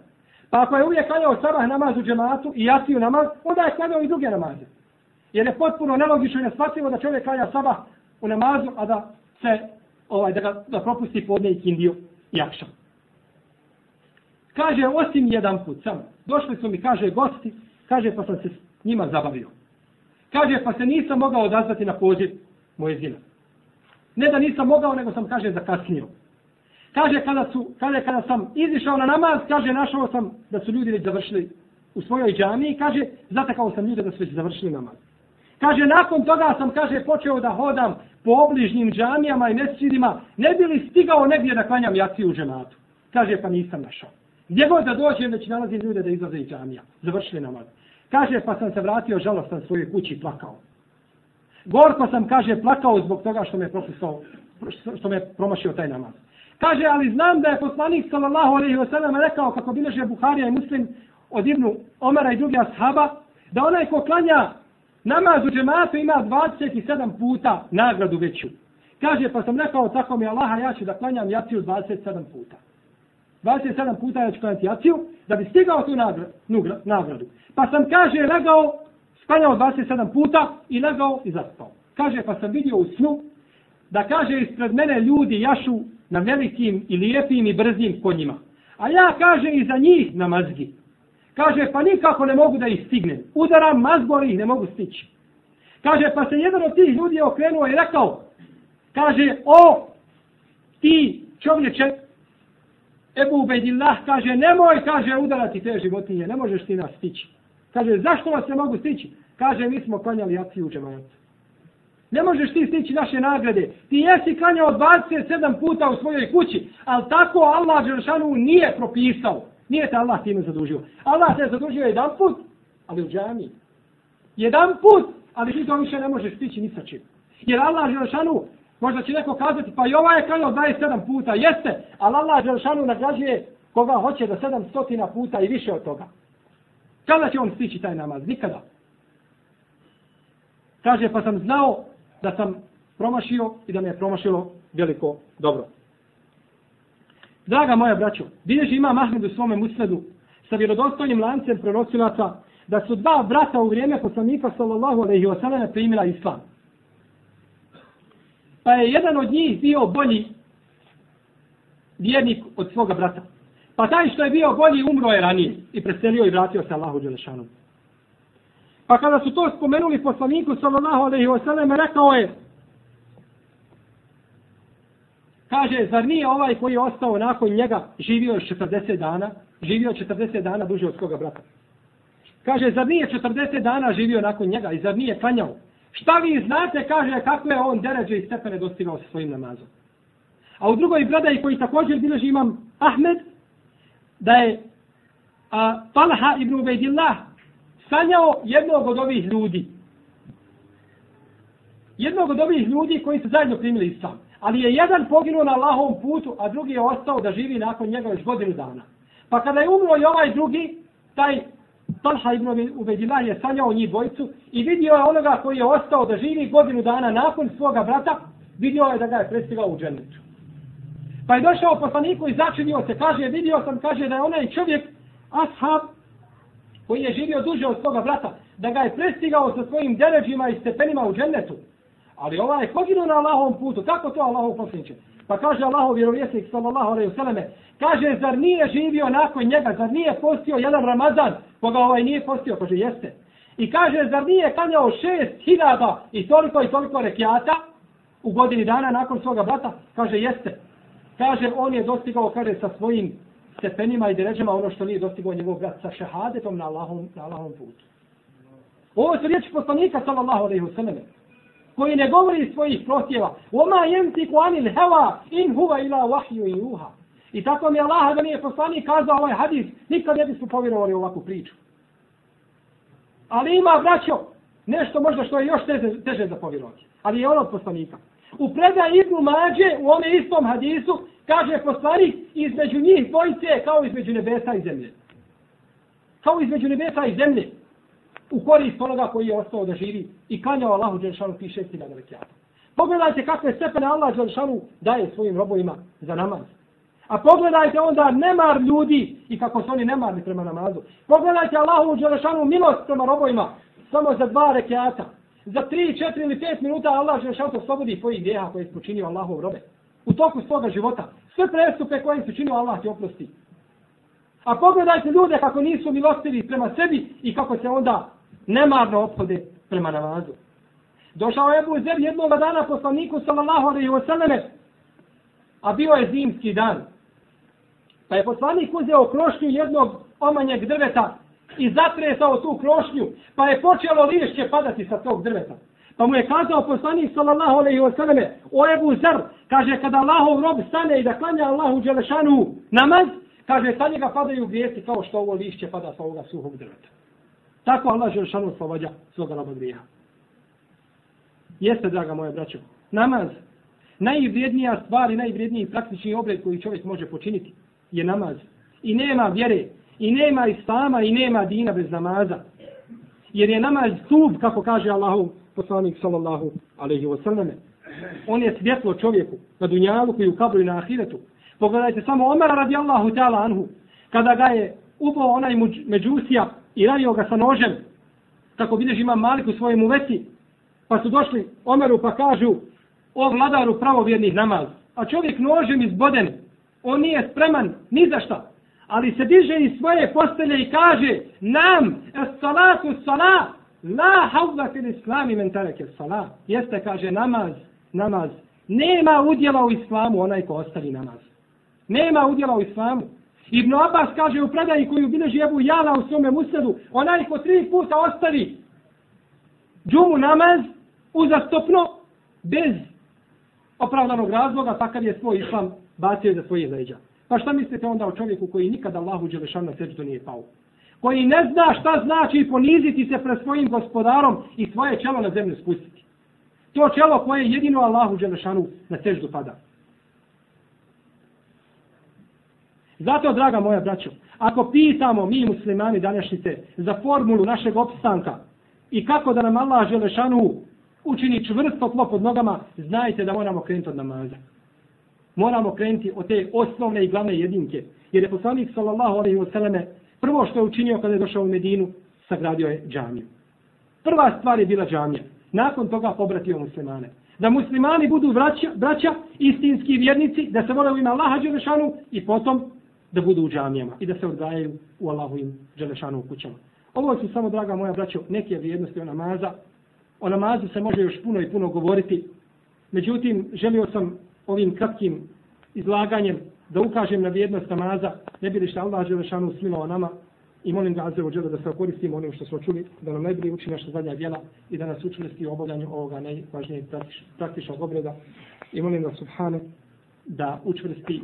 Pa ako je uvijek klanjao sabah namaz u džematu i jaciju namaz, onda je klanjao i druge namaze. Jer je potpuno nelogično i neshvatljivo da čovjek klanja sabah u namazu, a da se ovaj, da, ga, da propusti podne i kindiju i akšan. Kaže, osim jedan put, samo. Došli su mi, kaže, gosti, kaže, pa sam se s njima zabavio. Kaže, pa se nisam mogao odazvati na poziv moje zina. Ne da nisam mogao, nego sam, kaže, zakasnio. Kaže, kada, su, kaže, kada sam izišao na namaz, kaže, našao sam da su ljudi već završili u svojoj džamiji, kaže, zatakao sam ljude da su već završili namaz. Kaže, nakon toga sam, kaže, počeo da hodam po obližnjim džamijama i mescidima, ne bi li stigao negdje da klanjam jaciju u ženatu. Kaže, pa nisam našao. Gdje god da dođem, već nalazim ljude da izlaze iz džamija. Završili namaz. Kaže, pa sam se vratio žalostan svojoj kući i plakao. Gorko sam, kaže, plakao zbog toga što me propustao, što me promašio taj namaz. Kaže, ali znam da je poslanik sallallahu alaihi wasallam rekao, kako bileže Buharija i Muslim od Ibnu Omara i drugi ashaba, da onaj ko klanja namaz u džematu ima 27 puta nagradu veću. Kaže, pa sam rekao, tako mi Allaha, ja ću da klanjam jaciju 27 puta. 27 puta ja ću klanjati jaciju, da bi stigao tu nagradu. Pa sam, kaže, legao, sklanjao 27 puta i legao i zaspao. Kaže, pa sam vidio u snu, da kaže, ispred mene ljudi jašu na velikim i lijepim i brzim konjima. A ja, kaže, iza njih na mazgi. Kaže, pa nikako ne mogu da ih stignem. Udaram mazgoli ih ne mogu stići. Kaže, pa se jedan od tih ljudi okrenuo i rekao, kaže, o, ti čovječe, Ebu Ubedillah, kaže, nemoj, kaže, udarati te životinje, ne možeš ti nas stići. Kaže, zašto vas ne mogu stići? Kaže, mi smo klanjali akciju u džematu. Ne možeš ti stići naše nagrade. Ti jesi klanjao 27 puta u svojoj kući, ali tako Allah Đeršanu nije propisao. Nije te Allah time zadužio. Allah te zadužio jedan put, ali u džami. Jedan put, ali ti to više ne možeš stići ni sa čim. Jer Allah Želešanu, možda će neko kazati, pa i ova je klanjao 27 puta, jeste, ali Allah Želešanu nagrađuje koga hoće do 700 puta i više od toga. Kada će on stići taj namaz? Nikada. Kaže, pa sam znao da sam promašio i da me je promašilo veliko dobro. Draga moja braćo, bilježi ima Mahmed u svome musledu sa vjerodostojnim lancem prenosilaca da su dva brata u vrijeme poslanika sallallahu alaihi wa sallam primila islam. Pa je jedan od njih bio bolji vjernik od svoga brata. Pa taj što je bio bolji umro je ranije i preselio i vratio se Allahu Đelešanu. Pa kada su to spomenuli poslaniku sallallahu alaihi wasallam rekao je Kaže, zar nije ovaj koji je ostao nakon njega živio 40 dana? Živio 40 dana duže od svoga brata. Kaže, zar nije 40 dana živio nakon njega i zar nije klanjao? Šta vi znate, kaže, kako je on deređe i stepene dostigao sa svojim namazom. A u drugoj predaji koji također bileži imam Ahmed, da je a, Talha ibn Ubejdillah sanjao jednog od ovih ljudi. Jednog od ovih ljudi koji su zajedno primili islam. Ali je jedan poginuo na Allahovom putu, a drugi je ostao da živi nakon njega još godinu dana. Pa kada je umro i ovaj drugi, taj Talha ibn Ubedillah je sanjao njih dvojicu i vidio je onoga koji je ostao da živi godinu dana nakon svoga brata, vidio je da ga je prestigao u džennetu. Pa je došao poslaniku i začinio se, kaže, vidio sam, kaže da je onaj čovjek, ashab, koji je živio duže od svoga brata, da ga je prestigao sa svojim deređima i stepenima u džennetu. Ali ovaj je poginuo na Allahovom putu. Kako to Allahov poslaniče? Pa kaže Allahov vjerovjesnik sallallahu alejhi ve selleme, kaže zar nije živio nakon njega, zar nije postio jedan Ramazan, koga ovaj nije postio, kaže jeste. I kaže zar nije kanjao šest hiljada i toliko i toliko rekiata u godini dana nakon svoga brata, kaže jeste. Kaže on je dostigao kaže sa svojim stepenima i deređama ono što nije dostigao njegov brat sa šehadetom na Allahom, na Allahom putu. Ovo su riječi poslanika sallallahu alejhi ve selleme koji ne govori svojih protjeva. Oma jemti kuanil heva in huva ila vahju i juha. I tako mi Allah da nije poslanik kazao ovaj hadis, nikad ne bismo povjerovali ovakvu priču. Ali ima, braćo, nešto možda što je još teže, teže za povjerovati. Ali je ono od poslanika. U predaj Ibnu Mađe, u ome istom hadisu, kaže poslanik, između njih dvojice kao između nebesa i zemlje. Kao između nebesa i zemlje u korist onoga koji je ostao da živi i klanjao Allahu Đelšanu ti šest hiljada rekiata. Pogledajte kakve stepene Allah Đelšanu daje svojim robovima za namaz. A pogledajte onda nemar ljudi i kako su oni nemarni prema namazu. Pogledajte Allahu Đelšanu milost prema robovima samo za dva rekiata. Za tri, četiri ili pet minuta Allah Đelšanu to slobodi svojih grijeha koje je počinio Allahov robe. U toku svoga života. Sve prestupe koje su činio Allah ti oprosti. A pogledajte ljude kako nisu milostivi prema sebi i kako se onda nemarno ophode prema namazu. Došao je Ebu Zer jednog dana poslaniku sallallahu alaihi wa sallame, a bio je zimski dan. Pa je poslanik uzeo krošnju jednog omanjeg drveta i zatresao tu krošnju, pa je počelo lišće padati sa tog drveta. Pa mu je kazao poslanik sallallahu alaihi wa sallame, o Ebu Zer, kaže kada Allahov rob stane i da klanja Allahu Đelešanu namaz, kaže sa njega padaju grijesi kao što ovo lišće pada sa ovoga suhog drveta. Tako Allah Želšanu oslobađa svoga roba grija. Jeste, draga moja braćo, namaz, najvrijednija stvar i najvrijedniji praktični obred koji čovjek može počiniti je namaz. I nema vjere, i nema islama, i nema dina bez namaza. Jer je namaz stup, kako kaže Allahu poslanik sallallahu alaihi wasallam. On je svjetlo čovjeku na dunjalu koji u kabru i na ahiretu. Pogledajte samo Omara radijallahu ta'ala anhu, kada ga je upao onaj međusija i ranio ga sa nožem, kako vidiš ima malik u svojemu uveci, pa su došli Omeru pa kažu, o vladaru pravovjernih namaz, a čovjek nožem izboden, on nije spreman ni za šta, ali se diže iz svoje postelje i kaže, nam, es salatu salat, la havla fil islami mentareke salat, jeste, kaže, namaz, namaz, nema udjela u islamu onaj ko ostavi namaz. Nema udjela u islamu. Ibn Abbas kaže u predaji koju bileži Ebu Jala u svome musledu, onaj ko tri puta ostavi džumu namaz uzastopno, bez opravdanog razloga, takav je svoj islam bacio za svoje leđa. Pa šta mislite onda o čovjeku koji nikad Allahu Đelešan na seđu nije pao? Koji ne zna šta znači poniziti se pred svojim gospodarom i svoje čelo na zemlju spustiti. To čelo koje jedino Allahu Đelešanu na seždu pada. Zato, draga moja braćo, ako pitamo mi muslimani današnjice za formulu našeg opstanka i kako da nam Allah Želešanu učini čvrsto tlo pod nogama, znajte da moramo krenuti od namaza. Moramo krenuti od te osnovne i glavne jedinke. Jer je poslanik sallallahu alaihi wasallam prvo što je učinio kada je došao u Medinu, sagradio je džamiju. Prva stvar je bila džamija. Nakon toga pobratio muslimane. Da muslimani budu braća, braća istinski vjernici, da se vole u ime Allaha Đelešanu i potom da budu u džamijama i da se odgajaju u Allahovim dželešanu kućama. Ovo su samo, draga moja braćo, neke vrijednosti o namaza. O namazu se može još puno i puno govoriti. Međutim, želio sam ovim kratkim izlaganjem da ukažem na vrijednost namaza, ne bi li šta Allah Želešanu smilao nama i molim ga Azze Đele da se okoristimo onim što smo čuli, da nam najbolje uči naša zadnja djela i da nas učvrsti u obavljanju ovoga najvažnijeg praktičnog obreda. I molim ga Subhane da učvrsti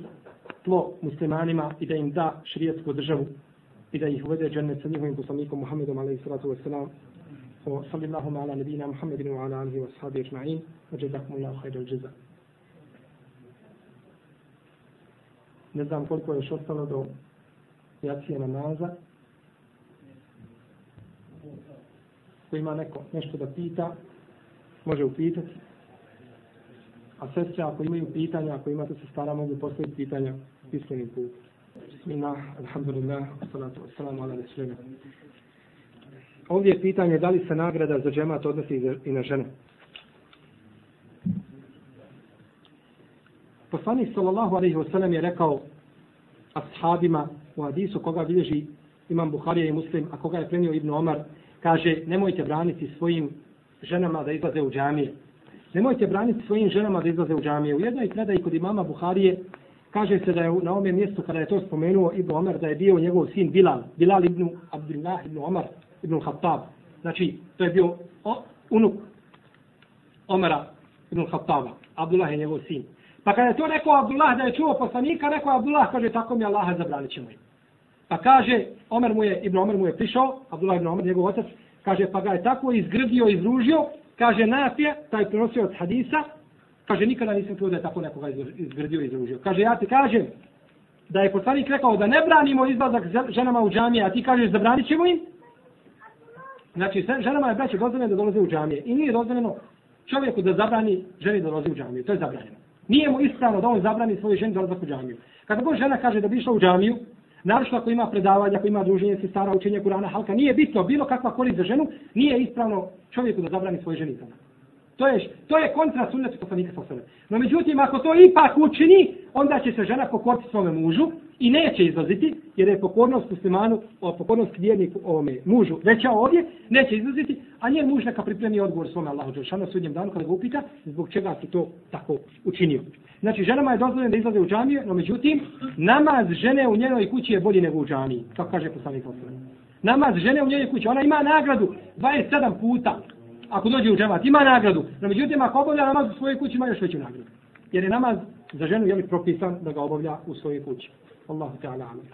tlo muslimanima i da im da šrijetsku državu i da ih uvede džennet sa njihovim poslanikom Muhammedom alaihi salatu wa salam wa sallallahu ala nabina Muhammedin wa ala alihi wa sahabi ajma'in. Wa jazakum Allah khayra al jaza ne znam koliko je još ostalo do jacije namaza. Ko ima neko nešto da pita može upitati a sestre ako imaju pitanja ako imate se stara mogu postaviti pitanja pismenim putem. Bismillah, alhamdulillah, salatu wassalamu ala rasulina. Ovdje je pitanje da li se nagrada za džemat odnosi i na žene. Poslanik sallallahu alaihi wasallam je rekao ashabima u hadisu koga bilježi imam Buharija i Muslim, a koga je prenio Ibn Omar, kaže nemojte braniti svojim ženama da izlaze u džamije. Nemojte braniti svojim ženama da izlaze u džamije. U jednoj predaji kod imama Buharije kaže se da je na ovom mjestu kada je to spomenuo Ibn Omer da je bio njegov sin Bilal, Bilal ibn Abdullah ibn Omar ibn Khattab. Znači, to je bio o, unuk Omara ibn Khattaba. Abdullah je njegov sin. Pa kada je to rekao Abdullah da je čuo poslanika, rekao Abdullah, kaže, tako mi Allaha zabranit ćemo im. Pa kaže, Omer mu je, Ibn Omer mu je prišao, Abdullah ibn Omer, njegov otac, kaže, pa ga je tako izgrdio, izružio, kaže, Nafija, taj prenosio od hadisa, Kaže, nikada nisam čuo da je tako nekoga izgradio i izružio. Kaže, ja ti kažem da je poslanik rekao da ne branimo izlazak ženama u džamije, a ti kažeš zabranit ćemo im. Znači, ženama je braće dozvoljeno da dolaze u džamije. I nije dozvoljeno čovjeku da zabrani ženi da dolaze u džamiju. To je zabranjeno. Nije mu ispravno da on zabrani svoje ženi da u džamiju. Kada god žena kaže da bi išla u džamiju, naravno ako ima predavanja, ako ima druženje se stara učenje Kurana, halka, nije bitno bilo kakva korist za ženu, nije ispravno čovjeku da zabrani svoje ženi. To je, to je kontra sunnetu poslanika sa osvrame. No međutim, ako to ipak učini, onda će se žena pokoriti svome mužu i neće izlaziti, jer je pokornost muslimanu, o, pokornost vjerniku ovome mužu veća ovdje, neće izlaziti, a njen muž neka pripremi odgovor svome Allahu Đelšanu sudnjem danu kada ga upita zbog čega si to tako učinio. Znači, ženama je dozvoljeno da izlaze u džamiju, no međutim, namaz žene u njenoj kući je bolji nego u džamiji, kako kaže poslanik Osman. Namaz žene u njenoj kući, ona ima nagradu 27 puta ako dođe u džemat, ima nagradu. No međutim, ako obavlja namaz u svojoj kući, ima još veću nagradu. Jer je namaz za ženu je li propisan da ga obavlja u svojoj kući. Allahu ta'ala amin.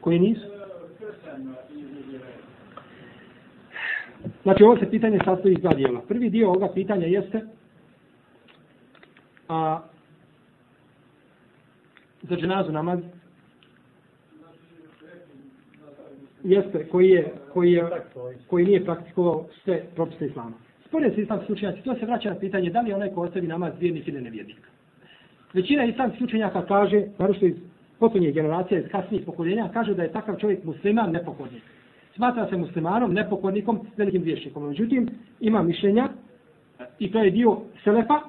Koji nisu? Znači, ovo se pitanje sastoji iz dva dijela. Prvi dio ovoga pitanja jeste a, za dženazu namaz jeste koji je, koji je, koji nije praktikovao sve propise islama. Spore se islamski učenjaci, to se vraća na pitanje da li onaj ko ostavi namaz vjernik ili nevjernik. Većina islamskih učenjaka kaže, naravno iz potonjih generacija, iz kasnijih pokoljenja, kaže da je takav čovjek musliman nepokornik. Smatra se muslimanom, nepokornikom, velikim griješnikom. Međutim, ima mišljenja, i to je dio Selefa,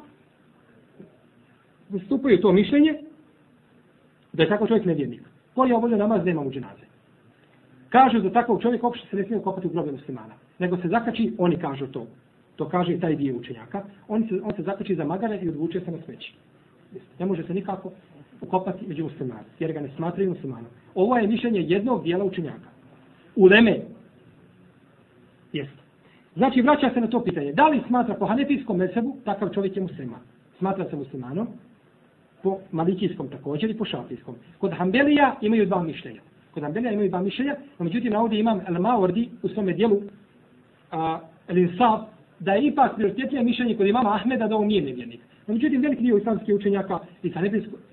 vstupaju to mišljenje, da je takav čovjek nevjernik. Koji je obavljeno namaz, nema mu dženaze. Kažu da takvog čovjek uopšte se ne smije kopati u grobe muslimana. nego se zakači, oni kažu to. To kaže taj dio učenjaka. On se, on se zakači za magare i odvuče se na smeći. Ne može se nikako ukopati među muslimana, jer ga ne smatraju muslimanom. Ovo je mišljenje jednog dijela učenjaka uleme. Jeste. Znači, vraća se na to pitanje. Da li smatra po hanefijskom mesebu takav čovjek je musliman? Smatra se muslimanom? Po malikijskom također i po šafijskom. Kod Hanbelija imaju dva mišljenja. Kod Hanbelija imaju dva mišljenja, no međutim, ovdje imam El Mawardi u svome dijelu a, El Insaf, da je ipak prioritetnije mišljenje kod imama Ahmeda da on nije nevjernik. No, međutim, veliki dio islamskih učenjaka iz,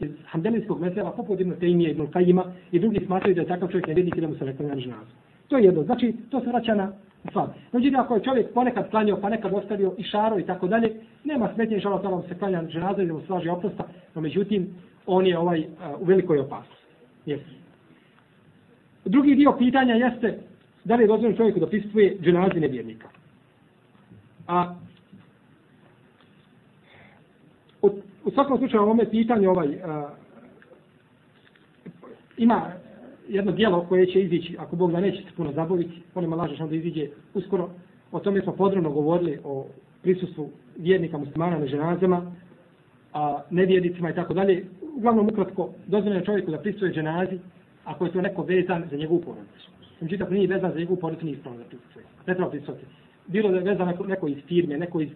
iz Hanbelijskog mesela, poput Ibn Tejmije, Ibn Kajima i drugi smatraju da je takav čovjek nevjernik i da mu se rekla na ženazu. To je jedno. Znači, to se vraća na fad. Međutim, znači, ako je čovjek ponekad klanio, pa nekad ostavio i šaro i tako dalje, nema smetnje, žalo vam se klanja ženaza ili mu slaži oprosta, no međutim, on je ovaj uh, u velikoj opasnosti. Yes. Drugi dio pitanja jeste da li je dozvoljeno čovjeku da pristupuje dženazi nevjernika. A u, u svakom slučaju ovome pitanje ovaj, a, ima jedno dijelo koje će izići, ako Bog da neće se puno zabaviti, on ima lažeš da iziđe uskoro. O tome smo podrobno govorili o prisustvu vjernika muslimana na ženazama, a nevjernicima i tako dalje. Uglavnom ukratko, dozvoljeno je čovjeku da pristuje dženazi ako je to neko vezan za njegovu porodicu. Međutim, ako nije vezan za njegovu porodicu, nije ispravno da pristuje. Ne treba pristuje. Bilo da je vezan neko, neko iz firme, neko iz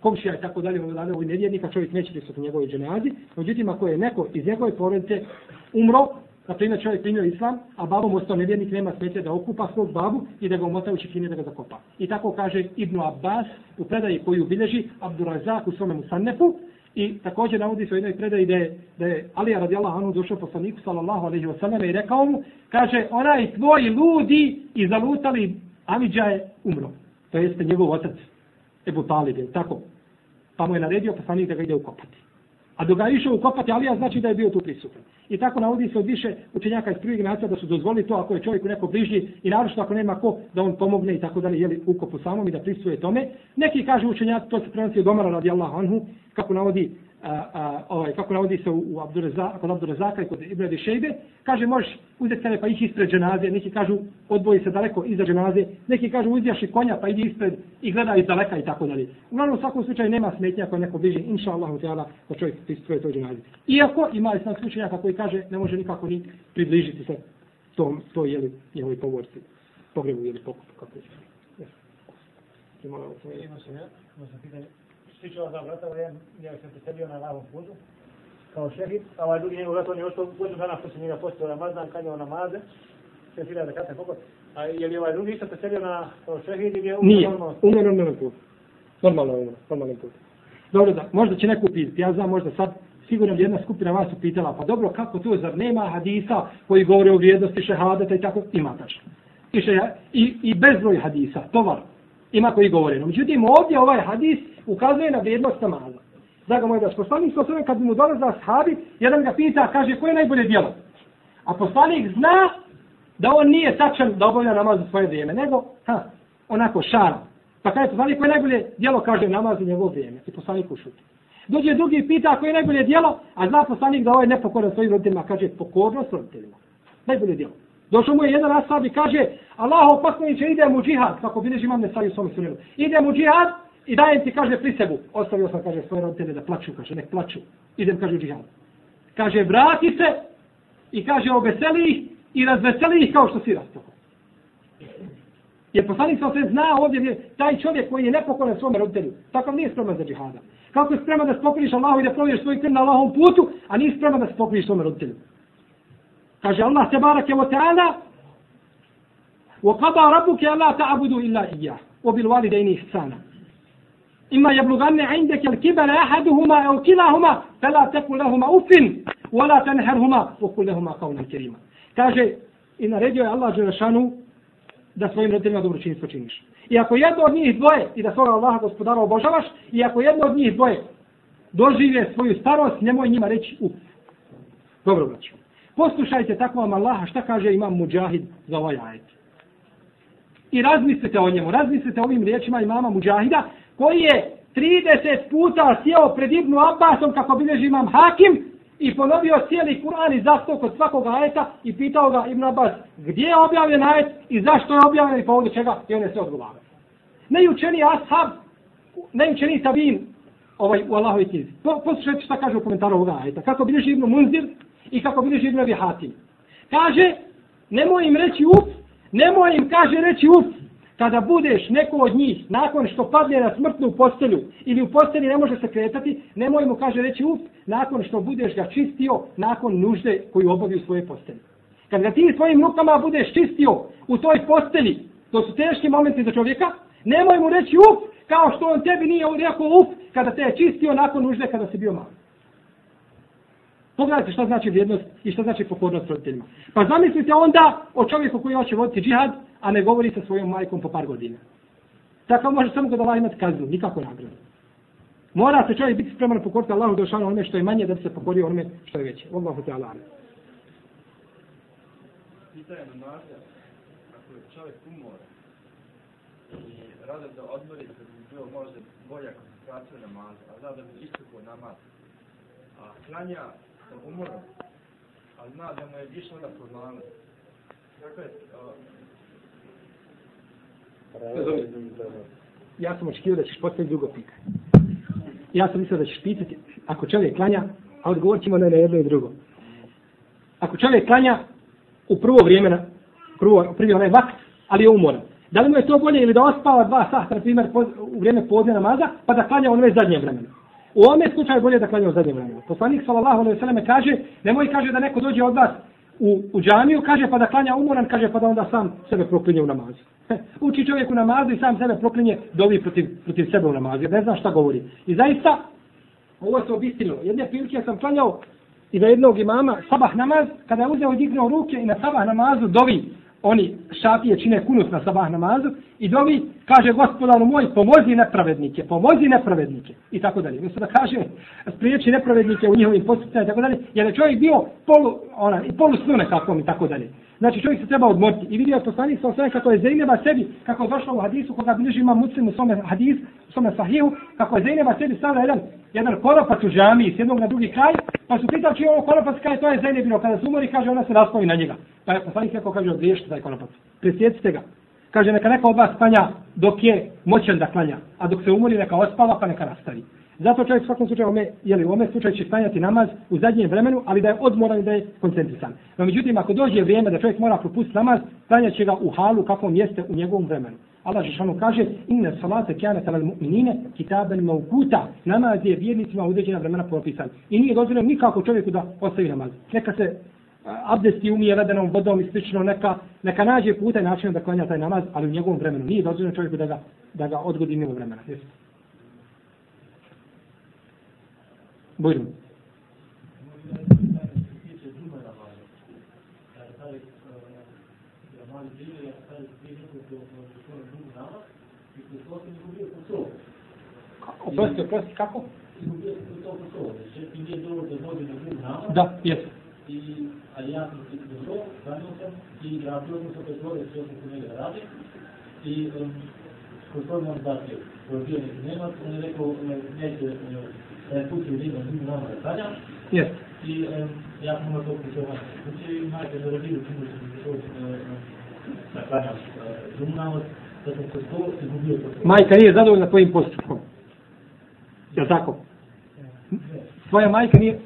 komšija i tako dalje, ovdje ovaj nevjernika, čovjek neće pristati njegove dženazi. Međutim, ako je neko iz njegove porodice umro, na primjer čovjek primio islam, a babom ostao nevjernik, nema smetje da okupa svog babu i da ga umota u čekine da ga zakopa. I tako kaže Ibnu Abbas u predaji koju bilježi Abdurazak u svome Musannefu, I također navodi se u jednoj predaji da je, da je Alija radijallahu anhu došao poslaniku sallallahu alaihi wasallam i rekao mu, kaže, onaj tvoj ludi i zalutali Amidža je umro. To jeste njegov otac Ebu Talib, tako? Pa mu je naredio poslanik da ga ide ukopati. A dok ga je išao ukopati Alija, znači da je bio tu prisutan. I tako navodi se od više učenjaka iz prvih generacija da su dozvolili to ako je čovjek u neko bližnji i naravno ako nema ko da on pomogne i tako dalje, jeli ukopu samom i da prisuje tome. Neki kaže učenjaci, to se prenosi od Omara radijallahu anhu, kako navodi a, a, ovaj, kako navodi se u, u Abdureza, kod Abdurezaka i kod Ibrede Šejbe, kaže možeš uzeti sebe pa ih ispred dženaze, neki kažu odboji se daleko iza dženaze, neki kažu uzjaši konja pa idi ispred i gleda iz daleka i tako dalje. Uglavnom u svakom slučaju nema smetnja ako neko bliži, inša Allahu teala, da čovjek pristruje toj dženaze. Iako ima i sam slučajaka koji kaže ne može nikako ni približiti se tom, to jeli, njehovi povorci, pogrebu ili pokupu, kako je. Yes. Ima se, ja, ima se pitanje, stiče ova vrata, jedan je se preselio na lavom putu, kao šehid, a ovaj drugi njegov vrat, on je ostao godinu dana poslije njega postao Ramazan, kanjao namaze, sve fila da kate pokoj. A je li ovaj drugi isto preselio na kao šehid ili je umro Nije, umro normalno put. Normalno umro, normalno put. Dobro, da, možda će neko upiti, ja znam možda sad, sigurno bi jedna skupina vas upitala, pa dobro, kako to, zar nema hadisa koji govore o vrijednosti šehadeta i tako, ima tačno. I, še, i, i bezbroj hadisa, tovar, ima koji govore. No, međutim, ovdje ovaj hadis ukazuje na vrijednost namaza. Draga moja daš, poslanik sa osvijem, kad mu dolaze ashabi, jedan ga pita, kaže, koje je najbolje djelo? A poslanik zna da on nije tačan da obavlja namaz u svoje vrijeme, nego, ha, onako, šara. Pa kaže, poslanik, koje je najbolje djelo, kaže, namaz u njegovo vrijeme. I poslanik ušuti. Dođe drugi i pita, koje je najbolje djelo, a zna poslanik da ovo je nepokoran svojim roditeljima, kaže, pokornost roditeljima. Najbolje djelo. Došao mu je jedan ashab i kaže, Allaho poslaniće, idem u džihad, kako bilježi imam ne stavio svome sunelu. Idem u džihad i dajem ti, kaže, pri sebu. Ostavio sam, kaže, svoje roditelje da plaću, kaže, nek plaću. Idem, kaže, u džihad. Kaže, vrati se i kaže, obeseli ih i razveseli ih kao što si rastao. Jer poslanik sam se zna ovdje je taj čovjek koji je nepokoran svome roditelju. Tako nije spreman za džihada. Kako je spreman da spokriš Allahu i da proviješ svoj krv na Allahom putu, a nije spreman da spokriš svome roditelju. Kaže Allah te barake wa ta'ala وقضى ربك ألا تعبدوا إلا إياه وبالوالدين إحسانا إما يبلغن عندك الكبر أحدهما أو كلاهما فلا تقل لهما أف ولا تنهرهما وقل لهما قولا كريما kaže i naredio je Allah Đelešanu da svojim roditeljima dobročinstvo činiš. I ako jedno od njih dvoje i da svoga Allaha gospodara obožavaš, i ako jedno od njih dvoje dožive svoju starost, nemoj njima reći uf. Dobro, braću. Poslušajte tako vam Allaha šta kaže imam Mujahid za ovaj ajet. I razmislite o njemu, razmislite o ovim riječima imama Mujahida, koji je 30 puta sjeo pred Ibnu Abbasom kako bilježi imam Hakim i ponovio cijeli Kur'an i zastao kod svakog ajeta i pitao ga Ibn Abbas gdje je objavljen ajet i zašto je objavljen i povodu čega i on je sve odgovarao. Najučeniji ashab, najučeniji tabin ovaj, u Allahovi knjizi. Po, poslušajte šta kaže u komentaru ovoga ajeta. Kako bilježi Ibn Munzir i kako bilježi Ibn Abi Hatim. Kaže, nemoj im reći up, nemoj im kaže reći up, kada budeš neko od njih, nakon što padne na smrtnu postelju, ili u postelji ne može se kretati, nemoj mu kaže reći up, nakon što budeš ga čistio, nakon nužde koju obavi u svoje postelji. Kad ga ti svojim rukama budeš čistio u toj postelji, to su teški momenti za čovjeka, nemoj mu reći up, kao što on tebi nije rekao up, kada te je čistio nakon nužde kada si bio mali. Pogledajte šta znači vrijednost i šta znači pokornost roditeljima. Pa zamislite onda o čovjeku koji hoće voditi džihad, a ne govori sa svojom majkom po par godina. Tako može samo kod Allah imati kaznu, nikako nagradu. Mora se čovjek biti spreman pokoriti Allahu da ošanu onome što je manje, da bi se pokorio onome što je veće. Allahu te Allah. Pitanje na nasljedan, ako je čovjek umor i rada da odmori, da bi bio možda bolja koncentracija namaza, a zna da bi istupo namaz, a klanja sa umorom, a zna da mu je išlo na poznanost. Kako je, Ja sam očekio da ćeš postaviti drugo pitanje. Ja sam mislio da ćeš pitati, ako čovjek klanja, a odgovorit ćemo na jedno i drugo. Ako čovjek klanja u prvo vrijeme, na, prvo, prvi onaj vakt, ali je umoran. Da li mu je to bolje ili da ospava dva sata, na primjer, u vrijeme podne namaza, pa da klanja ono zadnje vremena. U ovome slučaju bolje da klanjao zadnje vremena. Poslanik sallallahu alejhi ve selleme kaže, nemoj kaže da neko dođe od vas u, u džamiju, kaže pa da klanja umoran, kaže pa da onda sam sebe proklinje u namazu. Uči čovjek u namazu i sam sebe proklinje dovi protiv, protiv sebe u namazu, jer ne zna šta govori. I zaista, ovo se obistilo. Jedne prilike sam klanjao i na jednog imama sabah namaz, kada je uzeo i dignuo ruke i na sabah namazu dovi oni šafije čine kunus na sabah namazu i dovi kaže gospodaru moj pomozi nepravednike, pomozi nepravednike i tako dalje. Mislim da kaže spriječi nepravednike u njihovim postupcima i tako dalje, jer je čovjek bio polu, ona, i polu snu nekakvom i tako dalje. Znači čovjek se treba odmoriti i vidio poslanik sa osvijem kako je Zajneba sebi, kako je došlo u hadisu koga bliži ima muslim u svome hadis, u svome sahihu, kako je Zajneba sebi stavila jedan, jedan koropac u džami s jednog na drugi kraj, pa su pitali čije je ovo koropac, kaže to je Zajnebino, kada se umori, kaže ona se naslovi na njega. Pa je poslanik rekao, kaže, odriješite taj koropac, Presjecite ga. Kaže, neka neka od vas klanja dok je moćan da klanja, a dok se umori, neka ospava, pa neka nastavi. Zato čovjek u svakom slučaju, ome, jeli, u ome slučaju će klanjati namaz u zadnjem vremenu, ali da je odmoran i da je koncentrisan. No, međutim, ako dođe vrijeme da čovjek mora propustiti namaz, stanjat će ga u halu kakvom jeste u njegovom vremenu. Allah Žešanu kaže, inna salate kjana talal mu'minine, kitaben maukuta, namaz je vjernicima u određena vremena propisan. I nije dozvoljeno nikako čovjeku da ostavi namaz. Neka se abdesti umije ledenom vodom i slično, neka, neka nađe puta i način da klanja taj namaz, ali u njegovom vremenu nije dozvoljeno čovjeku da ga, da ga odgodi mimo vremena. Jesu. Bujno. Oprosti, oprosti, kako? Da, jesu i ali ja sam se dobro, branio sam i radio sam se pretvore sve što se njega radi. I um, gospodin on dakle, koji je bio neki Nemac, on je rekao, neće, da je putio njega, njim nama da klanja. Yes. I um, ja sam imao to putovanje. Znači, majke za rodinu, čim da sam došao da klanjam džumu namaz, da sam se to izgubio to. Majka nije zadovoljna tvojim postupkom. Je tako? Tvoja majka nije,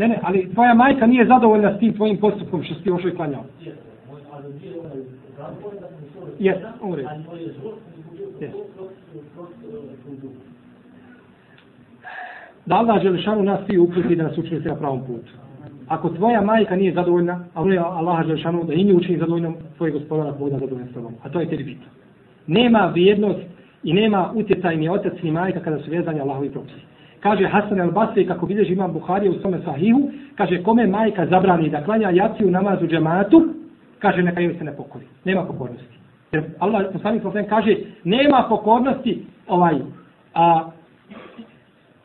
Ne, ne, ali tvoja majka nije zadovoljna s tim tvojim postupkom što si ti ošao i klanjao. Jes, u redu. Jes. Da Allah Želešanu nas svi uputi da nas učini se na pravom putu. Ako tvoja majka nije zadovoljna, a ono je Allah Želešanu da i nju učini zadovoljnom, tvoj gospodar Bog da zadovoljna s tobom. A to je tebi bitno. Nema vrijednost i nema utjecaj ni otac ni majka kada su vezani Allahovi propisi kaže Hasan el Basri kako bilježi imam Buharija u svome sahihu, kaže kome majka zabrani da klanja jaciju namazu džematu, kaže neka joj se ne pokori. Nema pokornosti. Jer Allah poslanik sallallahu kaže nema pokornosti ovaj a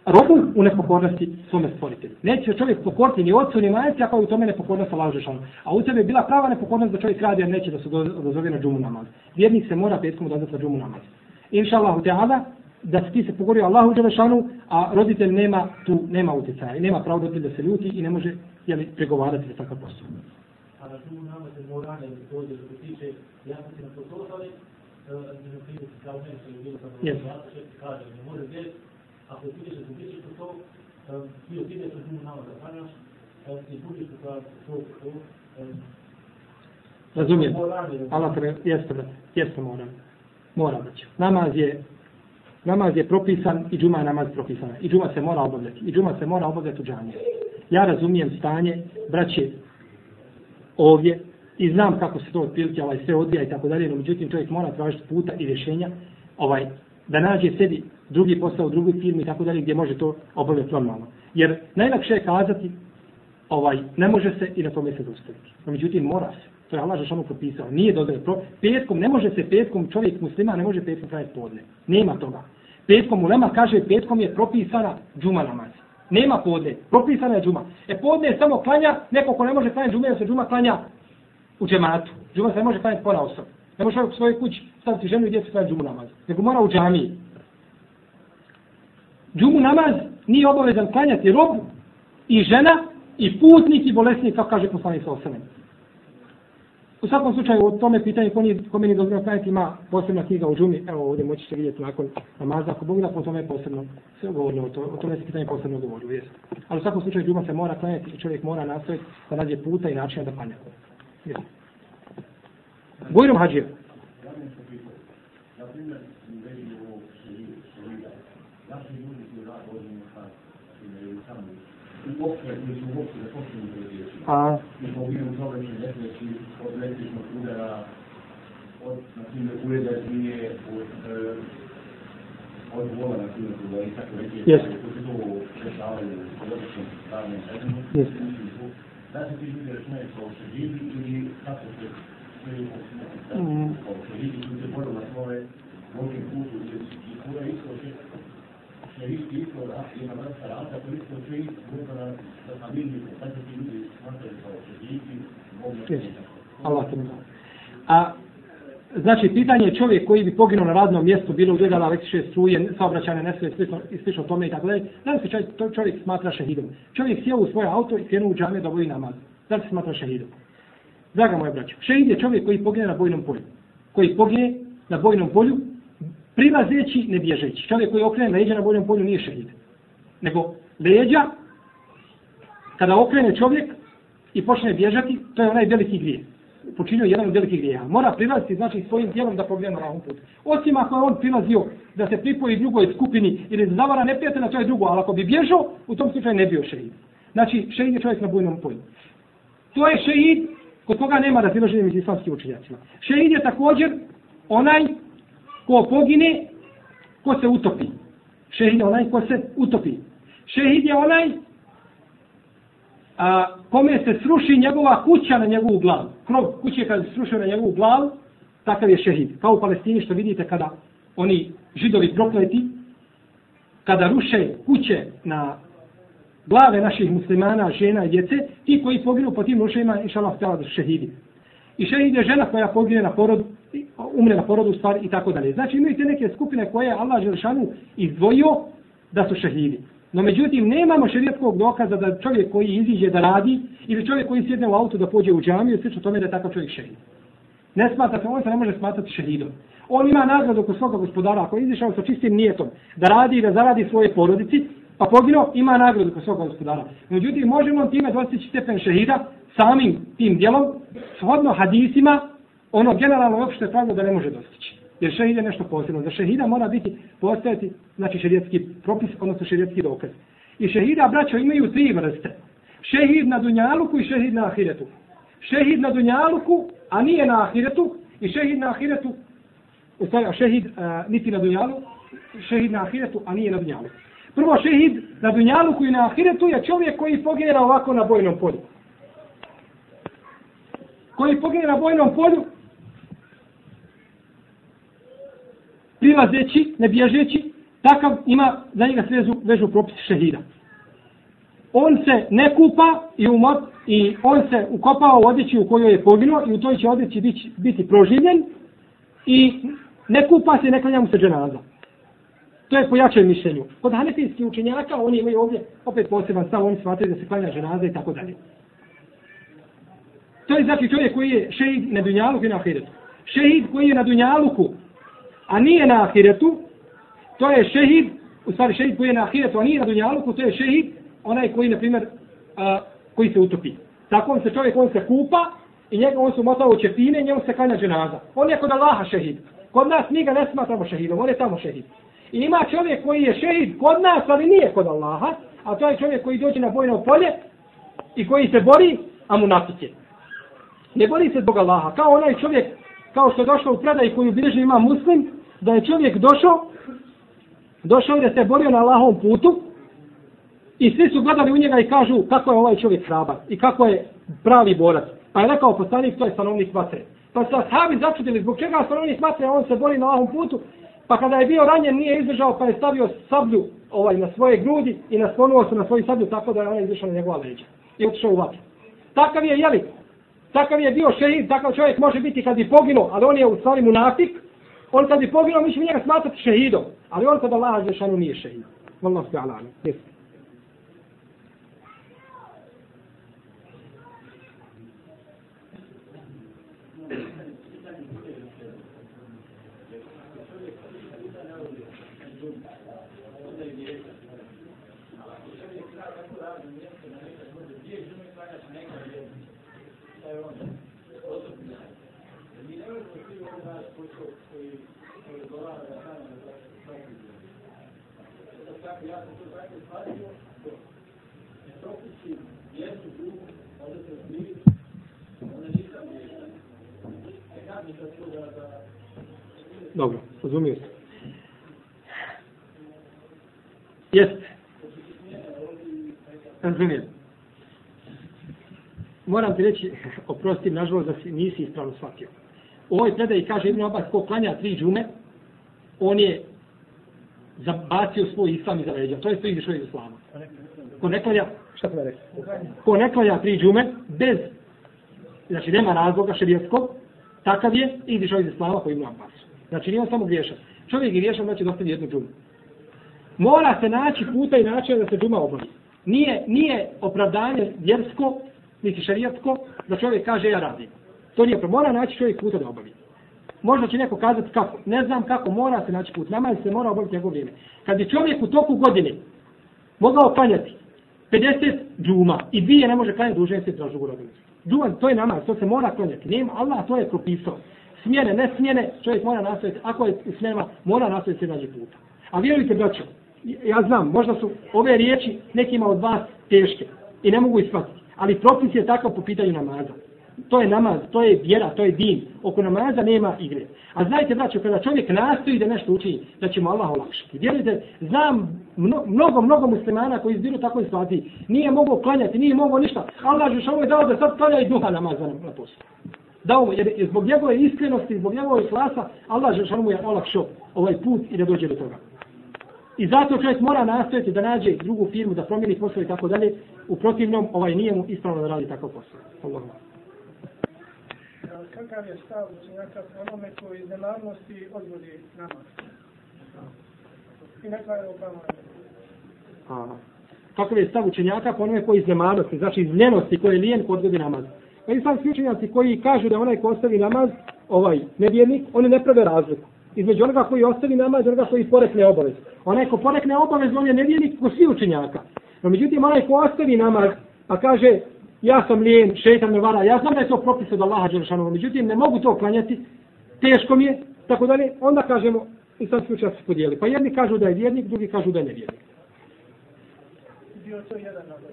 robu u nepokornosti svome stvoritelju. Neće čovjek pokoriti ni ocu ni majci ako je u tome nepokornost Allah Žešanu. A u tebe je bila prava nepokornost da čovjek radi jer neće da se dozove na džumu namaz. Vjernik se mora petkom odazvati na džumu namaz. Inša Allah, da se ti se pogorio Allahu Đelešanu, a roditelj nema tu, nema utjecaja i nema pravo roditelj da se ljuti i ne može jeli, pregovarati za takav posao. A na tu nama se mora ne dođe što se tiče, ja sam se na to slušali, da ne pride se kao meni što je bilo kao Yes. yes. kaže, ne može gdje, ako ti ideš da ti to to, ti otideš na tu nama da klanjaš, i budiš to kao to, to, Razumijem. Allah te jeste, brate, jeste moram. Mora brać. Namaz je namaz je propisan i džuma je namaz propisan. I džuma se mora obavljati. I džuma se mora obavljati u džaniji. Ja razumijem stanje, braće, ovdje, i znam kako se to otprilike ovaj, sve odvija i tako dalje, no međutim čovjek mora tražiti puta i rješenja ovaj, da nađe sebi drugi posao, drugi firmi i tako dalje gdje može to obavljati normalno. Jer najlakše je kazati ovaj, ne može se i na tome se zaustaviti. No međutim mora se. To je Allah Žešanu propisao. Nije dozvoljeno. Petkom, ne može se petkom, čovjek muslima ne može petkom praviti podne. Nema toga. Petkom ulema kaže petkom je propisana džuma namaz. Nema podne. Propisana je džuma. E podne je samo klanja, neko ko ne može klanjati džume, da se džuma klanja u džematu. Džuma se ne može klanjati pona osob. Ne može u svojoj kući staviti ženu i djecu klanjati džumu namaz. Nego mora u džamiji. Džumu namaz nije obavezan klanjati rob i žena i putnik i bolesnik, kako kaže poslanik sa osanem. U svakom slučaju, o tome pitanje ko, nije, ko meni dobro klanjati ima posebna knjiga u džumi, evo ovdje moći se vidjeti nakon namaza, ako Bog da po tome posebno se govorilo, o, to, o tome se pitanje posebno govorilo, jest. Ali u svakom slučaju džuma se mora klanjati i čovjek mora nastaviti da nađe puta i načina da klanja. Jest. Bujrom hađija. Ja primjer, u naši ljudi koji rade A, Mi smo bili u tome što nesreći od električnog udara, od, na primjer, ureda zmije, od, e, od vola, na primjer, da i tako reći, Jeste. koji se to rešavaju u odličnom stavnom vremenu. Jeste. Da se ti ljudi računaju kao šeridi ili kako se Mm. kao šeridi koji se boru na svoje Božjem putu ili i kura isto će vrsta rata familiju, se ti ljudi smatraju kao. Allah te. A, znači, pitanje je čovjek koji bi poginuo na radnom mjestu, bilo u djedala električne struje, saobraćane nesve, slično, i slično tome i tako dalje, da li se čovjek, čovjek smatra šehidom? Čovjek sjeo u svoje auto i krenuo u džame da voji namaz. Da li se smatra šehidom? Draga moja braća, šehid je čovjek koji pogine na bojnom polju. Koji pogine na bojnom polju, prilazeći, ne bježeći. Čovjek koji okrene leđa na boljem polju nije šehid. Nego leđa, kada okrene čovjek i počne bježati, to je onaj veliki grijeh. Počinio jedan od velikih grijeha. Mora prilaziti, znači, svojim tijelom da pogleda na pravom putu. Osim ako je on prilazio da se pripoji drugoj skupini ili da zavara neprijatelja, to je drugo. Ali ako bi bježao, u tom slučaju ne bio šehid. Znači, šehid je čovjek na bujnom polju. To je šehid kod koga nema razilaženja među islamskim učenjacima. Šehid je također onaj ko pogine, ko se utopi. Šehid je onaj ko se utopi. Šehid je onaj a, kome se sruši njegova kuća na njegovu glavu. Krov kuće kad se srušio na njegovu glavu, takav je šehid. Kao u Palestini što vidite kada oni židovi prokleti, kada ruše kuće na glave naših muslimana, žena i djece, ti koji poginu po tim rušajima, inša Allah, htjela da su šehidi. I šehid je žena koja pogine na porodu, umre na porodu stvari i tako dalje. Znači imaju te neke skupine koje je Allah Želšanu izdvojio da su šehidi. No međutim, nemamo šerijetskog dokaza da čovjek koji iziđe da radi ili čovjek koji sjedne u auto da pođe u džamiju, slično tome da je takav čovjek šehid. Ne smatra se, on se ne može smatrati šehidom. On ima nagradu kod svoga gospodara, ako je izišao sa čistim nijetom, da radi i da zaradi svoje porodici, pa pogino, ima nagradu kod svoga gospodara. Međutim, možemo time dostići stepen šehida samim tim dijelom, shodno hadisima, ono generalno opšte pravilo da ne može dostići. Jer šehid je nešto posebno. Za šehida mora biti postojati, znači šerijetski propis, odnosno šerijetski dokaz. I šehida, braćo, imaju tri vrste. Šehid na dunjaluku i šehid na ahiretu. Šehid na dunjaluku, a nije na ahiretu, i šehid na ahiretu, u stvari, šehid a, niti na dunjalu, šehid na ahiretu, a nije na dunjalu. Prvo šehid na dunjaluku i na ahiretu je čovjek koji pogine ovako na bojnom polju. Koji pogine na bojnom polju, prilazeći, ne bježeći, takav ima za njega svezu, vežu propis šehida. On se ne kupa i, umot, i on se ukopao u odjeći u kojoj je poginuo i u toj će odjeći biti, biti proživljen i ne kupa se, ne klanja mu se dženaza. To je po jačem mišljenju. Kod hanefijskih učenjaka oni imaju ovdje opet poseban stav, oni smatraju da se klanja ženaza i tako dalje. To je znači čovjek koji je šehid na dunjaluku i na ahiretu. Šehid koji je na dunjaluku, a nije na ahiretu, to je šehid, u stvari šehid koji je na ahiretu, a nije na dunjaluku, to je šehid onaj koji, na primjer, a, koji se utopi. Tako on se čovjek, on se kupa i njega on se umotao u čepine i njemu se kanja dženaza. On je kod Allaha šehid. Kod nas mi ga ne smatramo šehidom, on je tamo šehid. I ima čovjek koji je šehid kod nas, ali nije kod Allaha, a to je čovjek koji dođe na bojno polje i koji se bori, a mu natike. Ne bori se zbog Allaha. Kao onaj čovjek, kao što je došao u predaj koju bilježi ima muslim, da je čovjek došao, došao da se borio na Allahovom putu i svi su gledali u njega i kažu kako je ovaj čovjek hrabar i kako je pravi borac. Pa je rekao poslanik, to je stanovnik vatre. Pa su ashabi začudili, zbog čega stanovnik vatre, on se bori na Allahovom putu, pa kada je bio ranjen nije izdržao pa je stavio sablju ovaj na svoje grudi i naslonuo se na svoju sablju tako da je ona izdržao na njegova leđa i otišao u vatru. Takav je jeli, takav je bio šehid, takav čovjek može biti kad bi poginuo, ali on je u stvari munafik, on kad bi poginuo, mi ćemo njega smatrati šehidom, ali on kod Allaha Žešanu nije šehid. Wallahu ta'ala. Yes. Dobro, razumio se. Jeste. Razumijem. Moram ti reći, oprosti, nažalost, da si, nisi ispravno shvatio. U ovoj predaji kaže Ibn Abbas, ko klanja tri džume, on je zabacio svoj islam iza leđa. To je to izišao iz islama. Ko ne klanja, šta sam rekao? Ko ne klanja tri džume, bez, znači nema razloga šerijetskog, takav je izišao iz islama po Ibn Abbas. Znači nije on samo griješan. Čovjek je griješan, znači dostavi jednu džumu. Mora se naći puta i način da se džuma obavi. Nije, nije opravdanje vjersko, niti šarijatsko, da čovjek kaže ja radim. To nije Mora naći čovjek puta da obavi. Možda će neko kazati kako. Ne znam kako, mora se naći put. Namaz se mora obaviti njegov vrijeme. Kad je čovjek u toku godine mogao klanjati 50 džuma i dvije ne može klanjati duže se tražu u rodinu. Džuma, to je namaz, to se mora klanjati. Nema, Allah to je propisao. Smjene, ne smjene, čovjek mora nastaviti. Ako je smjena, mora nastaviti se nađe puta. A vjerujte, braćo, ja znam, možda su ove riječi nekima od vas teške i ne mogu ispatiti. Ali propis je takav po pitanju namaza to je namaz, to je vjera, to je din. Oko namaza nema igre. A znajte, braćo, kada čovjek nastoji da nešto uči, da će mu Allah olakšati. Vjerujte, znam mnogo, mnogo muslimana koji izbiru tako situaciji. Nije mogo klanjati, nije mogo ništa. Allah je ovo je dao da sad klanja i duha namaza na poslu. Dao mu, jer zbog njegove iskrenosti, zbog njegove klasa, Allah je mu je olakšao ovaj put i da dođe do toga. I zato čovjek mora nastojati da nađe drugu firmu, da promijeni posao i tako dalje. U protivnom, ovaj nije mu ispravno da radi takav posao. Allah kakav je stav učenjaka onome koji iz nemarnosti odvodi namaz? I ne kvaje opravo kakav je stav učenjaka po onome koji iz nemarnosti, znači iz ljenosti koji je lijen ko odgodi namaz? Pa i učenjaci koji kažu da onaj ko ostavi namaz, ovaj nevjernik, oni ne prave razliku. Između onoga koji ostavi namaz i onoga koji porekne obavez. Onaj ko porekne obavez, on je nevjernik ko svi učenjaka. No međutim, onaj ko ostavi namaz, pa kaže, ja sam lijen, šeitan me vara, ja znam da je to propis od Allaha Đelšanovu, međutim ne mogu to klanjati, teško mi je, tako dalje, onda kažemo, i sad slučaj se podijeli. Pa jedni kažu da je vjernik, drugi kažu da je nevjernik. Bio to jedan namaz.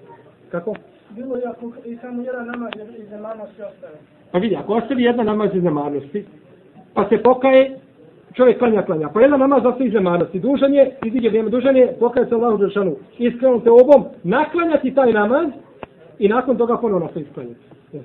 Kako? Bilo je ako i samo jedan namaz iz nemarnosti ostaje. Pa vidi, ako ostavi jedan namaz iz nemarnosti, pa se pokaje, čovjek klanja, klanja. Pa jedan namaz ostaje iz nemarnosti. Dužan je, iziđe vrijeme, dužan je, pokaje se Allahu Đelšanu. Iskreno te obom, naklanjati taj namaz, i nakon toga ponovno se isklanjati. Yes.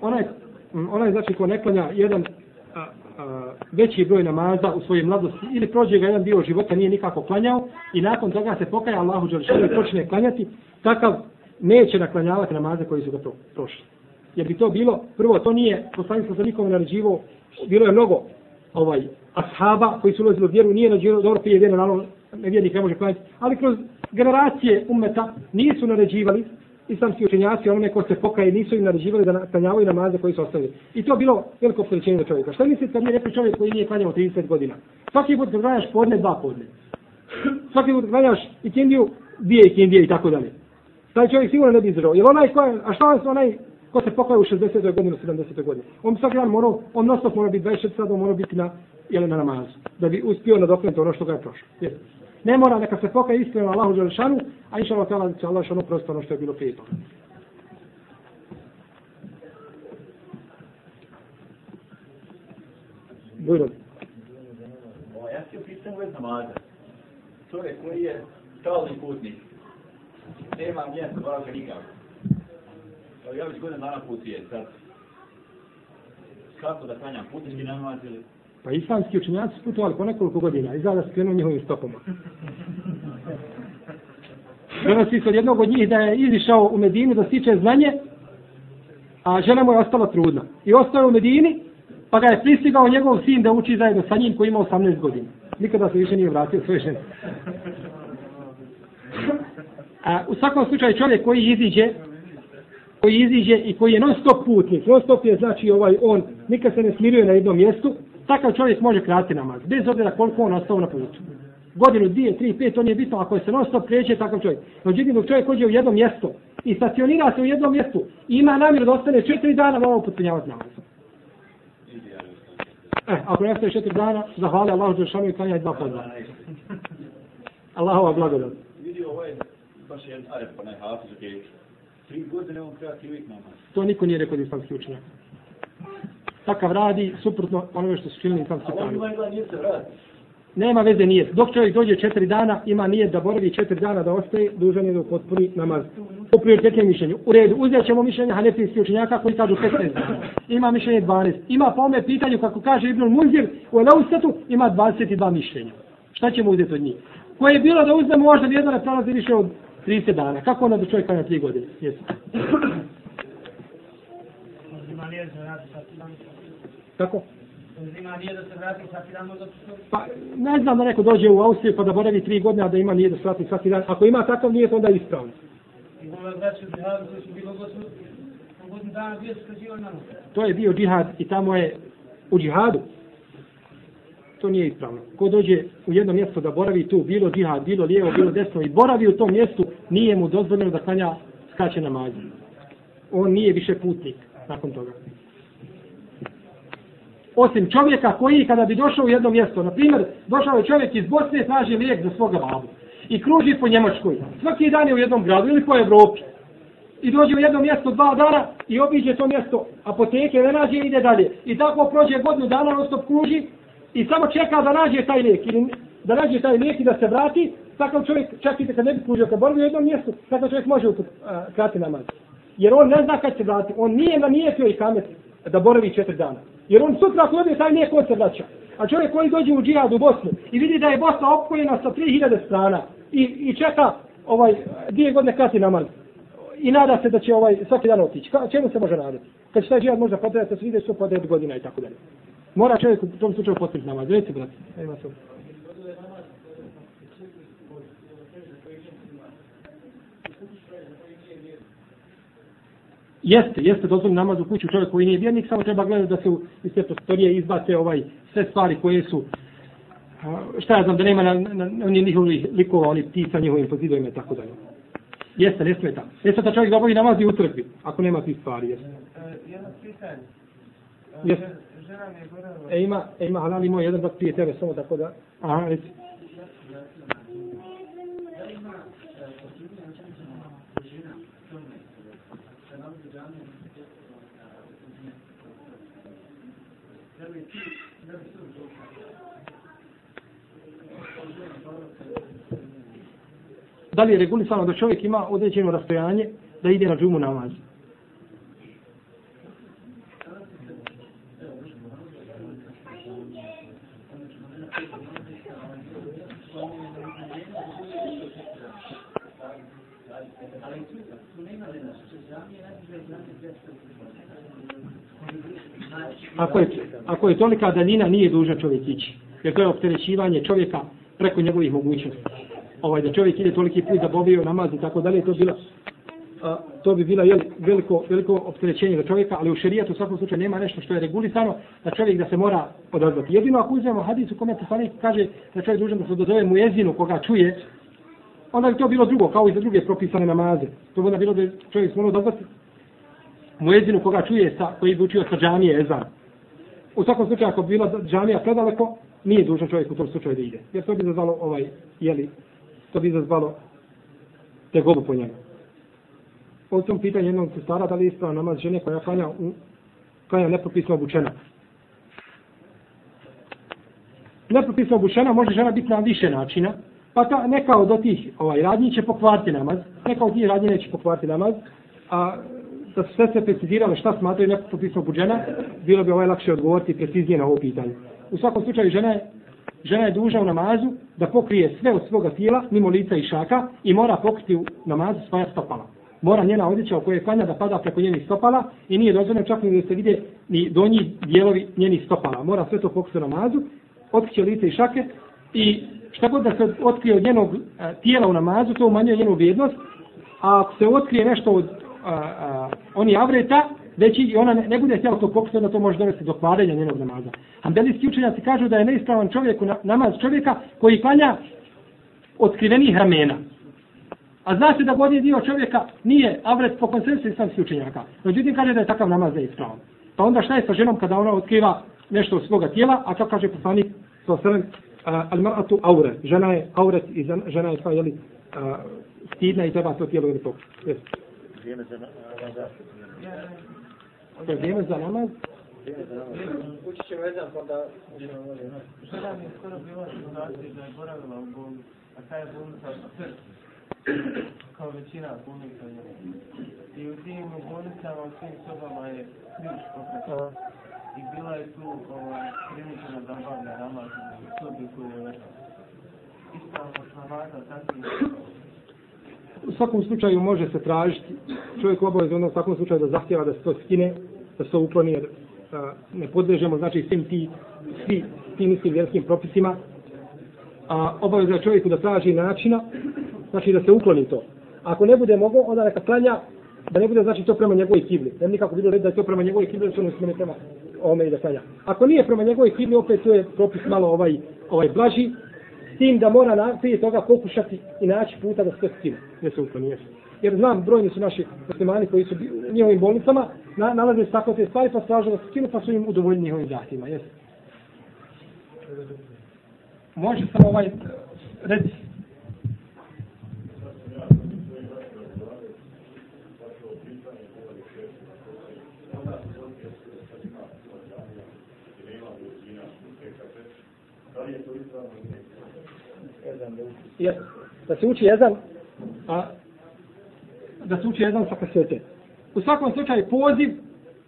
Onaj, onaj znači ko ne klanja jedan a, a, veći broj namaza u svojoj mladosti ili prođe ga jedan dio života nije nikako klanjao i nakon toga se pokaja Allahu Đelšanu i počne klanjati, takav neće naklanjavati namaze koji su ga pro, prošli. Jer bi to bilo, prvo, to nije, poslanik sa nikom naređivo, bilo je mnogo ovaj ashaba koji su ulazili u vjeru, nije naređivo, dobro prije vjeru, naravno, nevjernik ne može klanjati, ali kroz generacije umeta nisu naređivali islamski učenjaci, onome ko se pokaje, nisu im naređivali da klanjavaju namaze koji su ostavili. I to bilo veliko opterećenje za čovjeka. Šta mislite kad je neki čovjek koji nije klanjao 30 godina? Svaki put kad klanjaš podne, dva podne. Svaki put kad klanjaš i dvije ikindije i tako dalje. Taj čovjek sigurno ne bi izdržao. Jer onaj ko je, a šta je onaj ko se pokaje u 60. godinu, 70. godinu? On svaki dan morao, on nostop mora biti 26 sada, mora biti na, jel, na namazu. Da bi uspio nadokrenuti ono što ga je prošlo. Jesi. Ne mora neka se pokaje iskreno Allahu Đelešanu, a inša Allah tala će Allah šano prosto ono što je bilo prije toga. Bujro. Ja se pitan uvijek namaza. Čovjek koji je stalni putnik, nema mjesta boravka nikako. Ja već godin dana putuje, sad kako da klanjam putnički namaz ili Pa islamski učenjaci su putovali po nekoliko godina i zada skrenu njihovim stopama. Prenosi se od jednog od njih da je izišao u Medinu da stiče znanje, a žena mu je ostala trudna. I ostao u Medini, pa ga je pristigao njegov sin da uči zajedno sa njim koji ima 18 godina. Nikada se više nije vratio svoje žene. A, u svakom slučaju čovjek koji iziđe koji iziđe i koji je non stop putnik, non stop je znači ovaj on nikad se ne smiruje na jednom mjestu, takav čovjek može kratiti namaz, bez obzira koliko on ostao na putu. Godinu, dvije, tri, pet, to nije bitno, ako je se non stop kreće, takav čovjek. Džigim, dok čovjek hođe u jednom mjestu i stacionira se u jednom mjestu, ima namjer da ostane četiri dana, malo potpunjavati namaz. E, ako ne ostaje četiri dana, zahvali Allahu za šanu i klanja dva podva. Allahova blagodat. vidi ovaj baš jedan arep, onaj hafiz, ok, tri godine on kreati uvijek namaz. To niko nije rekao da je islamski učenjak. Takav radi suprotno onome što su činili islamski se vrati. Nema veze nije. Dok čovjek dođe četiri dana, ima nije da boravi četiri dana da ostaje, dužan je da potpuni namaz. Po prioritetnom mišljenju. U redu, uzet ćemo mišljenje hanefijskih učenjaka koji kažu 15 dana. Ima mišljenje 12. Ima po ome pitanju, kako kaže Ibn Munzir, u Elaustatu ima 22 mišljenja. Šta ćemo uzeti od njih? Koje je bilo da uzmemo možda nijedno ne prolazi više od 30 dana. Kako onda bi čovjek klanja 3 godine? Jesu. Ima nije da se vrati svaki dan. Kako? Ima nije da se vrati možda što... Pa, ne znam da neko dođe u Austriju pa da boravi 3 godine, a da ima nije da svati svaki dan. Ako ima takav nije, onda je ispravno. I ovo u džihadu koji su bilo godinu, godinu dana bio skrađivan namaz. To je bio džihad i tamo je u džihadu. To nije ispravno. Ko dođe u jedno mjesto da boravi tu, bilo džihad, bilo lijevo, bilo desno i boravi u tom mjestu, nije mu dozvoljeno da klanja skače namaze. On nije više putnik nakon toga. Osim čovjeka koji kada bi došao u jedno mjesto, na primjer, došao je čovjek iz Bosne, traži lijek za svoga babu i kruži po Njemačkoj. Svaki dan je u jednom gradu ili po Evropi. I dođe u jedno mjesto dva dana i obiđe to mjesto apoteke, ne nađe i ide dalje. I tako prođe godinu dana, non stop kruži i samo čeka da nađe taj lijek ili da nađe taj lijek i da se vrati, takav čovjek, čak i kad ne bi kružio, kad boravi u jednom mjestu, takav čovjek može uh, krati namaz. Jer on ne zna kad će vrati. On nije namijetio i kamet da boravi četiri dana. Jer on sutra ako dobije taj lijek, on se vraća. A čovjek koji dođe u džihad u Bosnu i vidi da je Bosna opkoljena sa 3000 strana i, i čeka ovaj dvije godine krati namaz i nada se da će ovaj svaki dan otići. Ka, čemu se može nadati? Kad će taj džihad možda potrajati, se vide su po 9 godina i tako dalje. Mora čovjek u tom slučaju potrebiti namaz. Reci, brate. Ima se. Jeste, jeste dozvoljeno namaz u kuću čovjek koji nije vjernik, samo treba gledati da se iz te prostorije izbace ovaj sve stvari koje su šta ja znam da nema na, na, na onih njihovih likova, oni ptica njihovim pozidovima i tako dalje. Jeste, ne smeta. Jeste da čovjek zabovi namaz i u crkvi, ako nema tih stvari, jeste. Jedno pitanje. Jeste. Žena mi je boravila. E ima, e ima halal imao jedan bak prije tebe, samo tako da, aha, reci. Da li je regulisano da čovjek ima određeno rastojanje da ide na džumu namaz? Ako je, ako je tolika daljina, nije dužan čovjek ići. Jer to je opterećivanje čovjeka preko njegovih mogućnosti. Ovaj, da čovjek ide toliki put da bovio namaz i tako dalje, to bila a, to bi bila jel, veliko, veliko opterećenje za čovjeka, ali u šerijatu u svakom slučaju nema nešto što je regulisano da čovjek da se mora odazvati. Jedino ako uzmemo hadis u kome poslanik kaže da čovjek dužan da se odazove mu jezinu koga čuje, onda bi to bilo drugo, kao i za druge propisane namaze. To bi onda bilo da čovjek se mora odazvati muezinu koga čuje sa, koji bi učio sa džamije ezan. U svakom slučaju, ako bi bila džamija predaleko, nije dužan čovjek u tom slučaju da ide. Jer to bi zazvalo ovaj, jeli, to bi zazvalo tegobu po njemu. O tom pitanju jednog sestara, da li je ispravo namaz žene koja klanja, u, klanja nepropisno obučena. Nepropisno obučena može žena biti na više načina, pa ta, neka od tih ovaj, radnji će pokvariti namaz, neka od tih radnji neće pokvariti namaz, a da su sve se precizirale šta smatraju nepropisno obučena, bilo bi ovaj lakše odgovoriti preciznije na ovo pitanje. U svakom slučaju žena je, žena je duža u namazu da pokrije sve od svoga tijela, mimo lica i šaka, i mora pokriti u namazu svoja stopala mora njena odjeća u kojoj klanja da pada preko njenih stopala i nije dozvoljeno čak ni da se vide ni donji dijelovi njenih stopala. Mora sve to pokriti u namazu, otkriće lice i šake i šta god da se otkrije od njenog e, tijela u namazu, to umanjuje njenu vrijednost, a ako se otkrije nešto od a, a, oni avreta, već i ona ne, ne bude htjela to pokući, onda to može dovesti do kvarenja njenog namaza. Ambelijski učenjaci kažu da je neispravan čovjeku namaz čovjeka koji klanja otkrivenih ramena. A zna se da godin dio čovjeka nije avret po konsensu islamskih učenjaka. Međutim, kaže da je takav namaz da je ispravan. Pa onda šta je sa ženom kada ona otkriva nešto od svoga tijela, a kako kaže poslanik sa srem, al mar'atu aure. Žena je auret i žena je sva, jeli, uh, stidna i treba to tijelo ili to. Vrijeme za namaz. To je vrijeme za namaz. Ući ćemo jedan pa da... Žena mi je skoro bila situacija da je boravila u bolnici, a taj je bolnica kao većina bolnica I u tim bolnicama, u svim sobama je ključ pokračan. I bila je tu ovaj, primičena da obavlja namaz u sobi koju je vršao. Ispravno slavata takvim U svakom slučaju može se tražiti čovjek obavezno ono, u svakom slučaju da zahtjeva da se to skine, da se to ukloni jer a, ne podležemo znači svim ti svi tim istim vjerskim propisima a obavezno čovjeku da traži načina znači da se ukloni to. Ako ne bude mogao, onda neka klanja, da ne bude znači to prema njegovoj kibli. Ne nikako bilo red da je to prema njegovoj kibli, što ne smije prema ome i da klanja. Ako nije prema njegovoj kibli, opet to je propis malo ovaj, ovaj blaži, s tim da mora na, prije toga pokušati i naći puta da se to skine. Ne se ukloni, jesu. Jer znam, brojni su naši muslimani koji su u njihovim bolnicama, na, nalaze se tako te stvari, pa stražu da se skinu, pa su im udovoljni njihovim zahtjima, jesu. Može samo ovaj, reci, je, da se uči jezan, a da se uči jezan sa kasete. U svakom slučaju poziv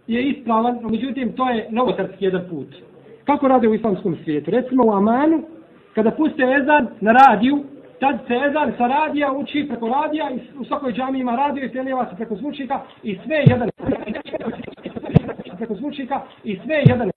je ispravan, no međutim to je novotarski jedan put. Kako rade u islamskom svijetu? Recimo u Amanu, kada puste ezan na radiju, tad se ezan sa radija uči preko radija i u svakoj džami ima radio i prelijeva se preko zvučnika i sve jedan preko zvučnika i sve jedan